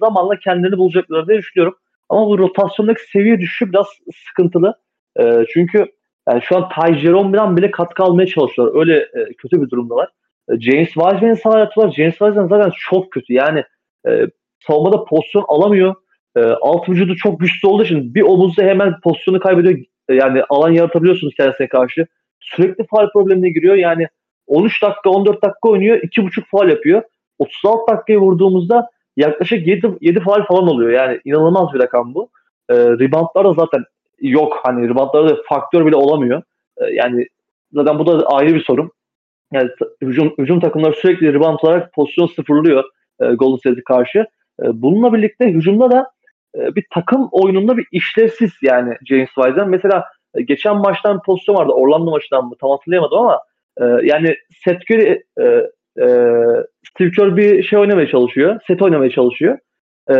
zamanla kendilerini bulacaklar diye düşünüyorum. Ama bu rotasyondaki seviye düşüşü biraz sıkıntılı. E, çünkü yani şu an Ty Jerome'dan bile katkı almaya çalışıyorlar. Öyle e, kötü bir durumdalar. E, James Wiseman'ı sahaya atıyorlar. James Wiseman zaten çok kötü. Yani e, savunmada pozisyon alamıyor. E, alt vücudu çok güçlü olduğu için bir omuzda hemen pozisyonu kaybediyor. E, yani alan yaratabiliyorsunuz kendisine karşı. Sürekli faal problemine giriyor. Yani 13 dakika 14 dakika oynuyor. 2.5 faal yapıyor. 36 dakikaya vurduğumuzda yaklaşık 7, 7 faal falan oluyor. Yani inanılmaz bir rakam bu. E, reboundlar da zaten yok. Hani reboundlarda da faktör bile olamıyor. E, yani zaten bu da ayrı bir sorun. Yani hücum, hücum takımları sürekli rebound olarak pozisyon sıfırlıyor e, Golden State'e karşı. E, bununla birlikte hücumda da e, bir takım oyununda bir işlevsiz yani James Wise'den. Mesela e, geçen maçtan pozisyon vardı. Orlando maçından mı? Tam hatırlayamadım ama e, yani Seth Curry e, e, Steve Kerr bir şey oynamaya çalışıyor. Set oynamaya çalışıyor. E,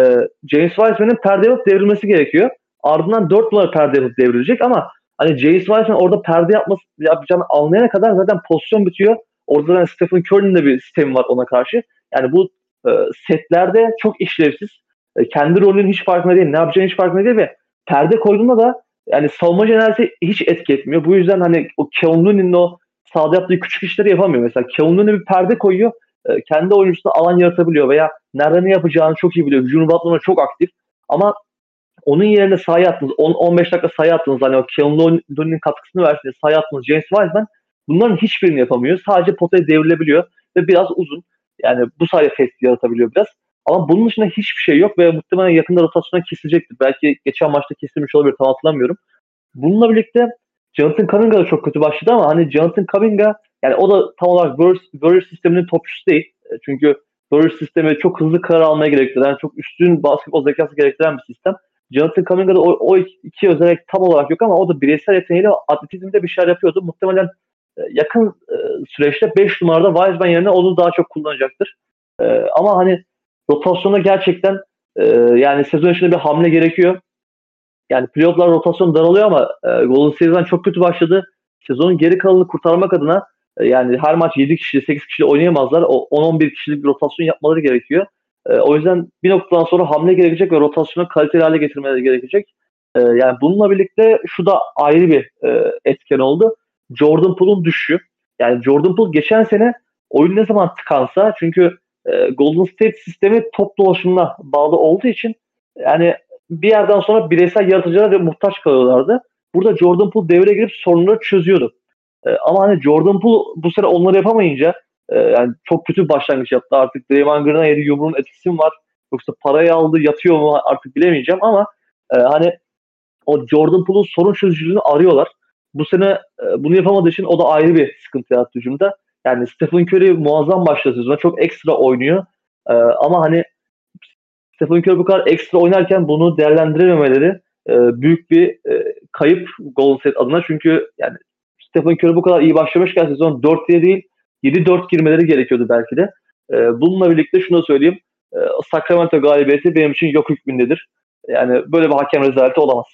James Wiseman'ın perde yapıp devrilmesi gerekiyor. Ardından 4 numara perde yapıp devrilecek ama hani James Wiseman orada perde yapması yapacağını anlayana kadar zaten pozisyon bitiyor. Orada zaten Stephen Curry'nin de bir sistemi var ona karşı. Yani bu e, setlerde çok işlevsiz. E, kendi rolünün hiç farkında değil. Ne yapacağını hiç farkında değil ve perde koyduğunda da yani savunma enerjisi hiç etki etmiyor. Bu yüzden hani o Looney'nin o sahada yaptığı küçük işleri yapamıyor. Mesela Kevin Looney bir perde koyuyor. E, kendi oyuncusuna alan yaratabiliyor veya nerede ne yapacağını çok iyi biliyor. Hücum batmana çok aktif. Ama onun yerine sahaya attınız. 10-15 dakika sahaya attınız. Hani o Kevin Looney'nin katkısını versiniz. Sahaya attınız. James Wiseman bunların hiçbirini yapamıyor. Sadece potaya devrilebiliyor ve biraz uzun. Yani bu sayede test yaratabiliyor biraz. Ama bunun dışında hiçbir şey yok ve muhtemelen yakında rotasyona kesilecektir. Belki geçen maçta kesilmiş olabilir tam hatırlamıyorum. Bununla birlikte Jonathan Kuminga da çok kötü başladı ama hani Jonathan Kuminga yani o da tam olarak Warrior sisteminin topçusu değil. E, çünkü Warrior sistemi çok hızlı karar almaya gerektiren, çok üstün basketbol zekası gerektiren bir sistem. Jonathan Kuminga'da o, o iki özellik tam olarak yok ama o da bireysel yeteneğiyle atletizmde bir şeyler yapıyordu. Muhtemelen e, yakın e, süreçte 5 numarada Wiseman yerine onu daha çok kullanacaktır. Ama hani rotasyonda gerçekten yani sezon içinde bir hamle gerekiyor. Yani playoff'lar rotasyon daralıyor ama Golden State'den çok kötü başladı. Sezonun geri kalanını kurtarmak adına yani her maç 7 kişi, 8 kişi oynayamazlar. O 10-11 kişilik bir rotasyon yapmaları gerekiyor. E, o yüzden bir noktadan sonra hamle gerekecek ve rotasyonu kaliteli hale getirmeleri gerekecek. E, yani bununla birlikte şu da ayrı bir e, etken oldu. Jordan Poole'un düşüşü. Yani Jordan Poole geçen sene oyun ne zaman tıkansa çünkü e, Golden State sistemi top dolaşımına bağlı olduğu için yani bir yerden sonra bireysel yaratıcılara ve muhtaç kalıyorlardı. Burada Jordan Poole devreye girip sorunları çözüyordu. E, ama hani Jordan Poole bu sene onları yapamayınca e, yani çok kötü bir başlangıç yaptı. Artık Draymond Green'a yedi yumruğun etkisi mi var? Yoksa parayı aldı yatıyor mu artık bilemeyeceğim ama e, hani o Jordan Poole'un sorun çözücülüğünü arıyorlar. Bu sene e, bunu yapamadığı için o da ayrı bir sıkıntı yarattı hücumda. Yani Stephen Curry muazzam başladı sezona. Çok ekstra oynuyor. E, ama hani Stephen Curry bu kadar ekstra oynarken bunu değerlendirememeleri e, büyük bir e, kayıp Golden State adına. Çünkü yani Stephen Curry bu kadar iyi başlamışken sezon 4 diye değil 7-4 girmeleri gerekiyordu belki de. E, bununla birlikte şunu söyleyeyim. E, Sacramento galibiyeti benim için yok hükmündedir. Yani böyle bir hakem rezaleti olamaz.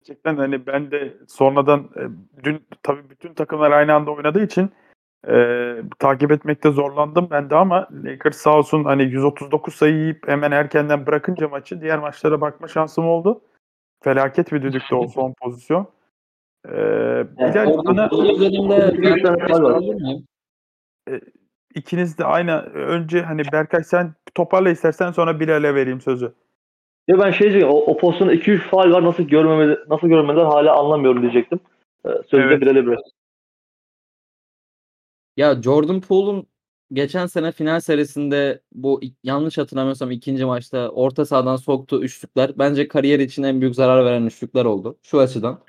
Gerçekten hani ben de sonradan e, dün tabii bütün takımlar aynı anda oynadığı için e, takip etmekte zorlandım ben de ama Lakers sağ olsun hani 139 sayı yiyip hemen erkenden bırakınca maçı diğer maçlara bakma şansım oldu. Felaket bir düdüktü o son pozisyon. Ee, Bilal bana e, ikiniz de aynı önce hani Berkay sen toparla istersen sonra Bilal'e vereyim sözü. Ya ben şey diyeceğim o, o pozisyonda 2-3 faal var nasıl görmemeli nasıl görmediler hala anlamıyorum diyecektim. Ee, sözü evet. Bilal'e biraz. Ya Jordan Poole'un geçen sene final serisinde bu yanlış hatırlamıyorsam ikinci maçta orta sahadan soktuğu üçlükler bence kariyer için en büyük zarar veren üçlükler oldu. Şu açıdan.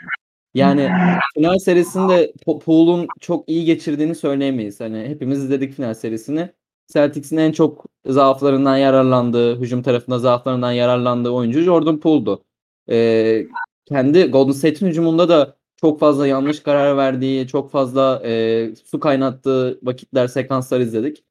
Yani final serisinde Pool'un çok iyi geçirdiğini söyleyemeyiz. Hani hepimiz izledik final serisini. Celtics'in en çok zaaflarından yararlandığı, hücum tarafında zaaflarından yararlandığı oyuncu Jordan Poole'du. Ee, kendi Golden State'in hücumunda da çok fazla yanlış karar verdiği, çok fazla e, su kaynattığı vakitler, sekanslar izledik.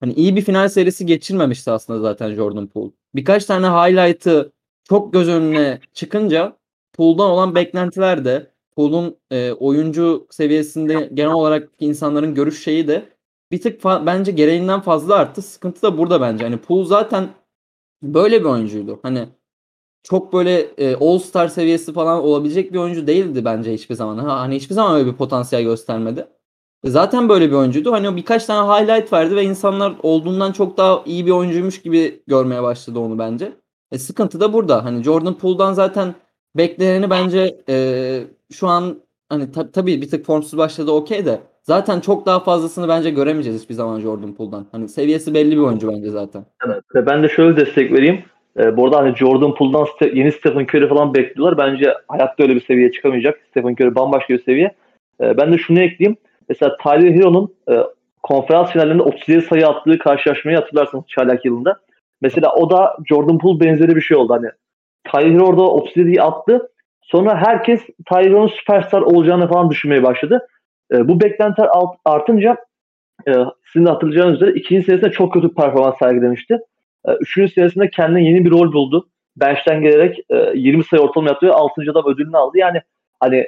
Hani iyi bir final serisi geçirmemişti aslında zaten Jordan Poole. Birkaç tane highlight'ı çok göz önüne çıkınca Poole'dan olan beklentiler de Pool'un e, oyuncu seviyesinde genel olarak insanların görüş şeyi de bir tık bence gereğinden fazla arttı. Sıkıntı da burada bence. Hani Pool zaten böyle bir oyuncuydu. Hani çok böyle e, All Star seviyesi falan olabilecek bir oyuncu değildi bence hiçbir zaman. Ha, hani hiçbir zaman öyle bir potansiyel göstermedi. zaten böyle bir oyuncuydu. Hani o birkaç tane highlight verdi ve insanlar olduğundan çok daha iyi bir oyuncuymuş gibi görmeye başladı onu bence. E, sıkıntı da burada. Hani Jordan Poole'dan zaten bekleneni bence e, şu an hani ta- tabii bir tık formsuz başladı okey de zaten çok daha fazlasını bence göremeyeceğiz hiçbir zaman Jordan Poole'dan. Hani seviyesi belli bir oyuncu bence zaten. Evet. Ve ben de şöyle destek vereyim. Ee, bu arada hani Jordan Poole'dan Ste- yeni Stephen Curry falan bekliyorlar. Bence hayatta öyle bir seviyeye çıkamayacak. Stephen Curry bambaşka bir seviye. Ee, ben de şunu ekleyeyim. Mesela Tyler Hero'nun e, konferans finallerinde 37 sayı attığı karşılaşmayı hatırlarsınız çaylak yılında. Mesela o da Jordan Poole benzeri bir şey oldu. Hani Tyler Hero orada 37'yi attı. Sonra herkes Tyler Hero'nun süperstar olacağını falan düşünmeye başladı. E, bu beklentiler artınca e, sizin de hatırlayacağınız üzere ikinci serisinde çok kötü performans sergilemişti. E, üçüncü serisinde kendine yeni bir rol buldu. Bench'ten gelerek e, 20 sayı ortalama yaptı ve 6. adam ödülünü aldı. Yani hani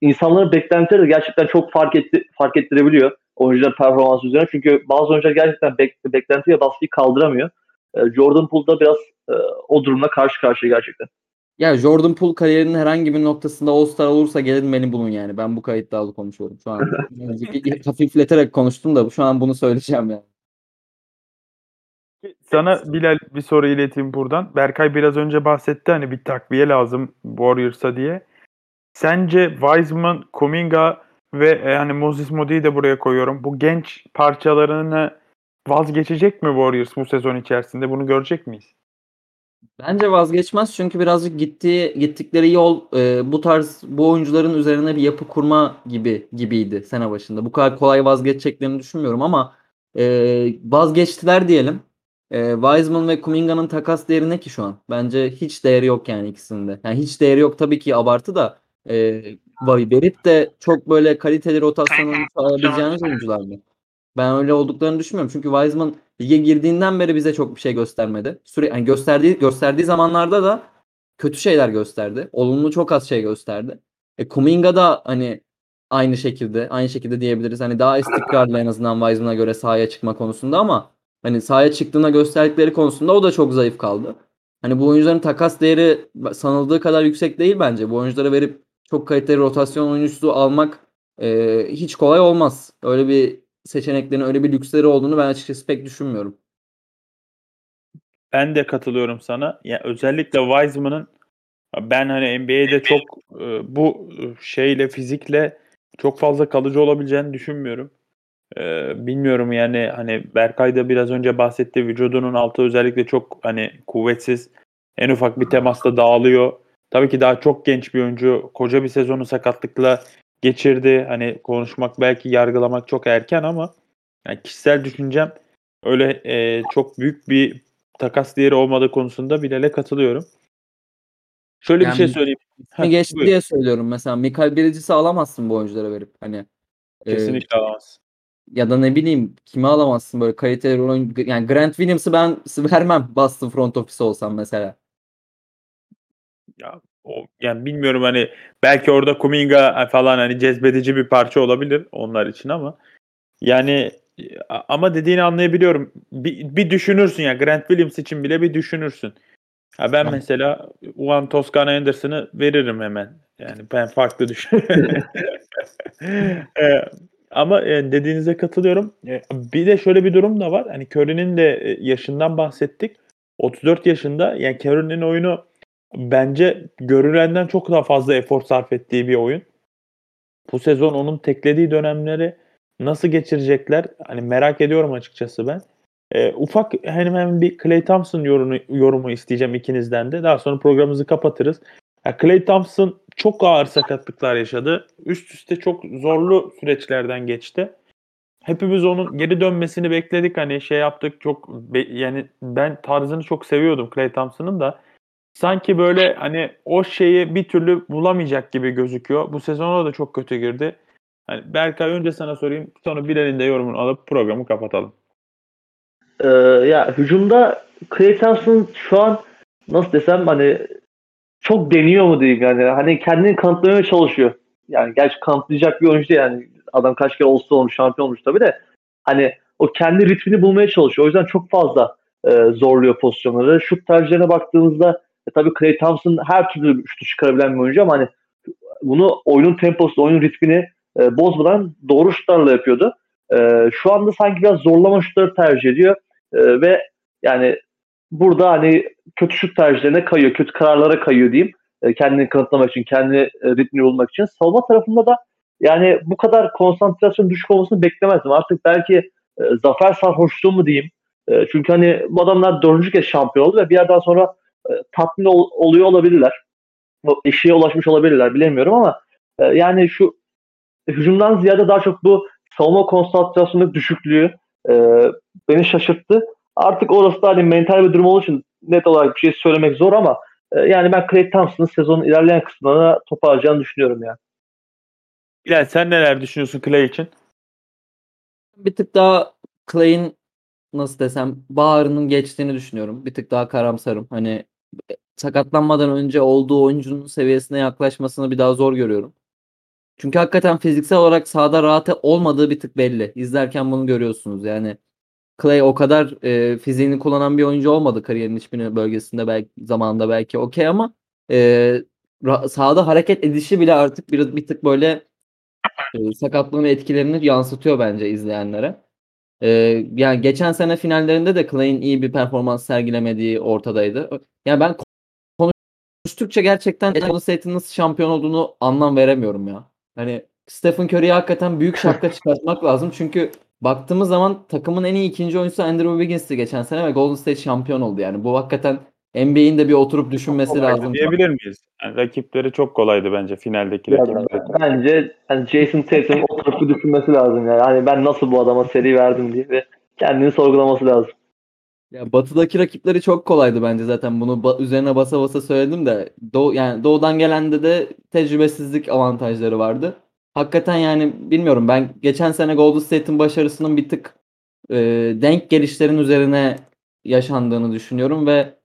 insanların beklentileri de gerçekten çok fark etti, fark ettirebiliyor oyuncuların performansı üzerine. Çünkü bazı oyuncular gerçekten bek, beklenti ve baskıyı kaldıramıyor. E, Jordan Poole da biraz e, o durumla karşı karşıya gerçekten. Ya Jordan Poole kariyerinin herhangi bir noktasında All-Star olursa gelin beni bulun yani. Ben bu kayıtta konuşuyorum şu an. Hafifleterek konuştum da şu an bunu söyleyeceğim yani. Sana Bilal bir soru ileteyim buradan. Berkay biraz önce bahsetti hani bir takviye lazım Warriors'a diye. Sence Wiseman, Kuminga ve e, hani Moses Modi'yi de buraya koyuyorum. Bu genç parçalarını vazgeçecek mi Warriors bu sezon içerisinde? Bunu görecek miyiz? Bence vazgeçmez çünkü birazcık gittiği gittikleri yol e, bu tarz bu oyuncuların üzerine bir yapı kurma gibi gibiydi sene başında. Bu kadar kolay vazgeçeceklerini düşünmüyorum ama e, vazgeçtiler diyelim. E, Wiseman ve Kuminga'nın takas değeri ne ki şu an? Bence hiç değeri yok yani ikisinde. Yani hiç değeri yok tabii ki abartı da e, verip de çok böyle kaliteli rotasyonu sağlayabileceğiniz oyuncular mı? Ben öyle olduklarını düşünmüyorum. Çünkü Wiseman lige girdiğinden beri bize çok bir şey göstermedi. Süre yani gösterdiği gösterdiği zamanlarda da kötü şeyler gösterdi. Olumlu çok az şey gösterdi. E Kuminga da hani aynı şekilde aynı şekilde diyebiliriz. Hani daha istikrarlı en azından Wiseman'a göre sahaya çıkma konusunda ama hani sahaya çıktığına gösterdikleri konusunda o da çok zayıf kaldı. Hani bu oyuncuların takas değeri sanıldığı kadar yüksek değil bence. Bu oyunculara verip çok kaliteli rotasyon oyuncusu almak e, hiç kolay olmaz. Öyle bir seçeneklerin öyle bir lüksleri olduğunu ben açıkçası pek düşünmüyorum. Ben de katılıyorum sana. Ya özellikle Wiseman'ın ben hani NBA'de çok e, bu şeyle fizikle çok fazla kalıcı olabileceğini düşünmüyorum. E, bilmiyorum yani hani Berkay da biraz önce bahsetti vücudunun altı özellikle çok hani kuvvetsiz. En ufak bir temasta dağılıyor. Tabii ki daha çok genç bir oyuncu. Koca bir sezonu sakatlıkla geçirdi. Hani konuşmak belki yargılamak çok erken ama yani kişisel düşüncem öyle e, çok büyük bir takas değeri olmadığı konusunda Bilal'e katılıyorum. Şöyle Yani bir şey söyleyeyim. Heh, geçti buyur. diye söylüyorum mesela Mikael Bridges'i alamazsın bu oyunculara verip hani e, Kesinlikle alamaz. Ya da ne bileyim kimi alamazsın böyle kaliteli oyun yani Grant Williams'ı ben vermem Boston front office olsam mesela. Ya, o, yani bilmiyorum hani belki orada Kuminga falan hani cezbedici bir parça olabilir onlar için ama yani a- ama dediğini anlayabiliyorum. Bir, bir düşünürsün ya Grant Williams için bile bir düşünürsün. Ha ben mesela Juan Toscano Anderson'ı veririm hemen. Yani ben farklı düşünüyorum. Ama e, dediğinize katılıyorum. E, Bir de şöyle bir durum da var. Hani Curry'nin de e, yaşından bahsettik. 34 yaşında. Yani Curry'nin oyunu bence görülenden çok daha fazla efor sarf ettiği bir oyun. Bu sezon onun teklediği dönemleri nasıl geçirecekler? Hani merak ediyorum açıkçası ben. E, ufak hemen bir Clay Thompson yorumu, yorumu isteyeceğim ikinizden de. Daha sonra programımızı kapatırız. Ya Clay Thompson çok ağır sakatlıklar yaşadı. Üst üste çok zorlu süreçlerden geçti. Hepimiz onun geri dönmesini bekledik. Hani şey yaptık çok be- yani ben tarzını çok seviyordum Clay Thompson'ın da. Sanki böyle hani o şeyi bir türlü bulamayacak gibi gözüküyor. Bu sezona da çok kötü girdi. Hani Berkay önce sana sorayım. Sonra Bilal'in de yorumunu alıp programı kapatalım. Ee, ya hücumda Clay Thompson şu an nasıl desem hani çok deniyor mu diyeyim yani hani kendini kanıtlamaya çalışıyor. Yani gerçi kanıtlayacak bir oyuncu değil yani adam kaç kere olsa olmuş şampiyon olmuş tabii de hani o kendi ritmini bulmaya çalışıyor. O yüzden çok fazla e, zorluyor pozisyonları. Şut tercihlerine baktığımızda e, tabii Clay Thompson her türlü şutu çıkarabilen bir oyuncu ama hani bunu oyunun temposu, oyunun ritmini e, bozmadan doğru şutlarla yapıyordu. E, şu anda sanki biraz zorlama şutları tercih ediyor E, ve yani burada hani kötü şut tercihlerine kayıyor, kötü kararlara kayıyor diyeyim. E, kendini kanıtlamak için, kendi e, ritmini bulmak için. Savunma tarafında da yani bu kadar konsantrasyon düşük olmasını beklemezdim. Artık belki e, zafer sarhoşluğu mu diyeyim. E, çünkü hani bu adamlar dördüncü kez şampiyon oldu ve bir yerden sonra e, tatmin ol- oluyor olabilirler. O eşiğe ulaşmış olabilirler bilemiyorum ama e, yani şu hücumdan ziyade daha çok bu savunma konsantrasyonu düşüklüğü e, beni şaşırttı. Artık orası da hani mental bir durum olduğu için net olarak bir şey söylemek zor ama e, yani ben Clay Thompson'ın sezonun ilerleyen kısımlarına toparlayacağını düşünüyorum ya. Bilal sen neler düşünüyorsun Clay için? Bir tık daha Clay'in nasıl desem bağrının geçtiğini düşünüyorum. Bir tık daha karamsarım. Hani e, sakatlanmadan önce olduğu oyuncunun seviyesine yaklaşmasını bir daha zor görüyorum. Çünkü hakikaten fiziksel olarak sahada rahat olmadığı bir tık belli. İzlerken bunu görüyorsunuz. Yani Clay o kadar e, fiziğini kullanan bir oyuncu olmadı kariyerin hiçbir bölgesinde belki zamanında belki okey ama e, sahada hareket edişi bile artık bir, bir tık böyle e, sakatlığın etkilerini yansıtıyor bence izleyenlere. E, yani geçen sene finallerinde de Clay'in iyi bir performans sergilemediği ortadaydı. Yani ben konuştukça gerçekten Golden State'in nasıl şampiyon olduğunu anlam veremiyorum ya. Hani Stephen Curry'e hakikaten büyük şapka çıkartmak lazım. Çünkü baktığımız zaman takımın en iyi ikinci oyuncusu Andrew Wiggins'ti geçen sene ve Golden State şampiyon oldu. Yani bu hakikaten NBA'in de bir oturup düşünmesi Kolaydı lazım. Diyebilir miyiz? Yani rakipleri çok kolaydı bence finaldeki Ya, rakipleri. bence yani Jason Tatum oturup bir düşünmesi lazım yani. Hani ben nasıl bu adama seri verdim diye ve kendini sorgulaması lazım. Ya batıdaki rakipleri çok kolaydı bence zaten. Bunu ba- üzerine basa basa söyledim de doğu yani doğudan gelende de tecrübesizlik avantajları vardı. Hakikaten yani bilmiyorum ben geçen sene Golden State'in başarısının bir tık e, denk gelişlerin üzerine yaşandığını düşünüyorum ve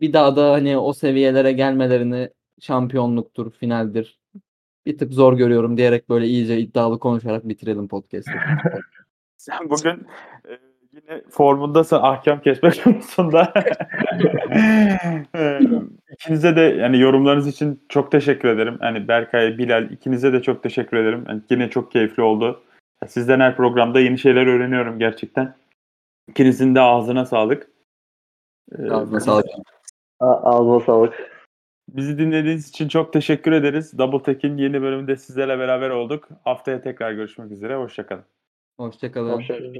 bir daha da hani o seviyelere gelmelerini şampiyonluktur, finaldir bir tık zor görüyorum diyerek böyle iyice iddialı konuşarak bitirelim podcast'ı. Sen bugün e, yine formundasın ahkam kesmek konusunda. E, İkinize de yani yorumlarınız için çok teşekkür ederim. Hani Berkay, Bilal ikinize de çok teşekkür ederim. Yani yine çok keyifli oldu. Sizden her programda yeni şeyler öğreniyorum gerçekten. İkinizin de ağzına sağlık. E, Ağzına sağlık. A- Ağzına sağlık. Bizi dinlediğiniz için çok teşekkür ederiz. Double Tech'in yeni bölümünde sizlerle beraber olduk. Haftaya tekrar görüşmek üzere. Hoşçakalın. Hoşçakalın. Hoşçakalın.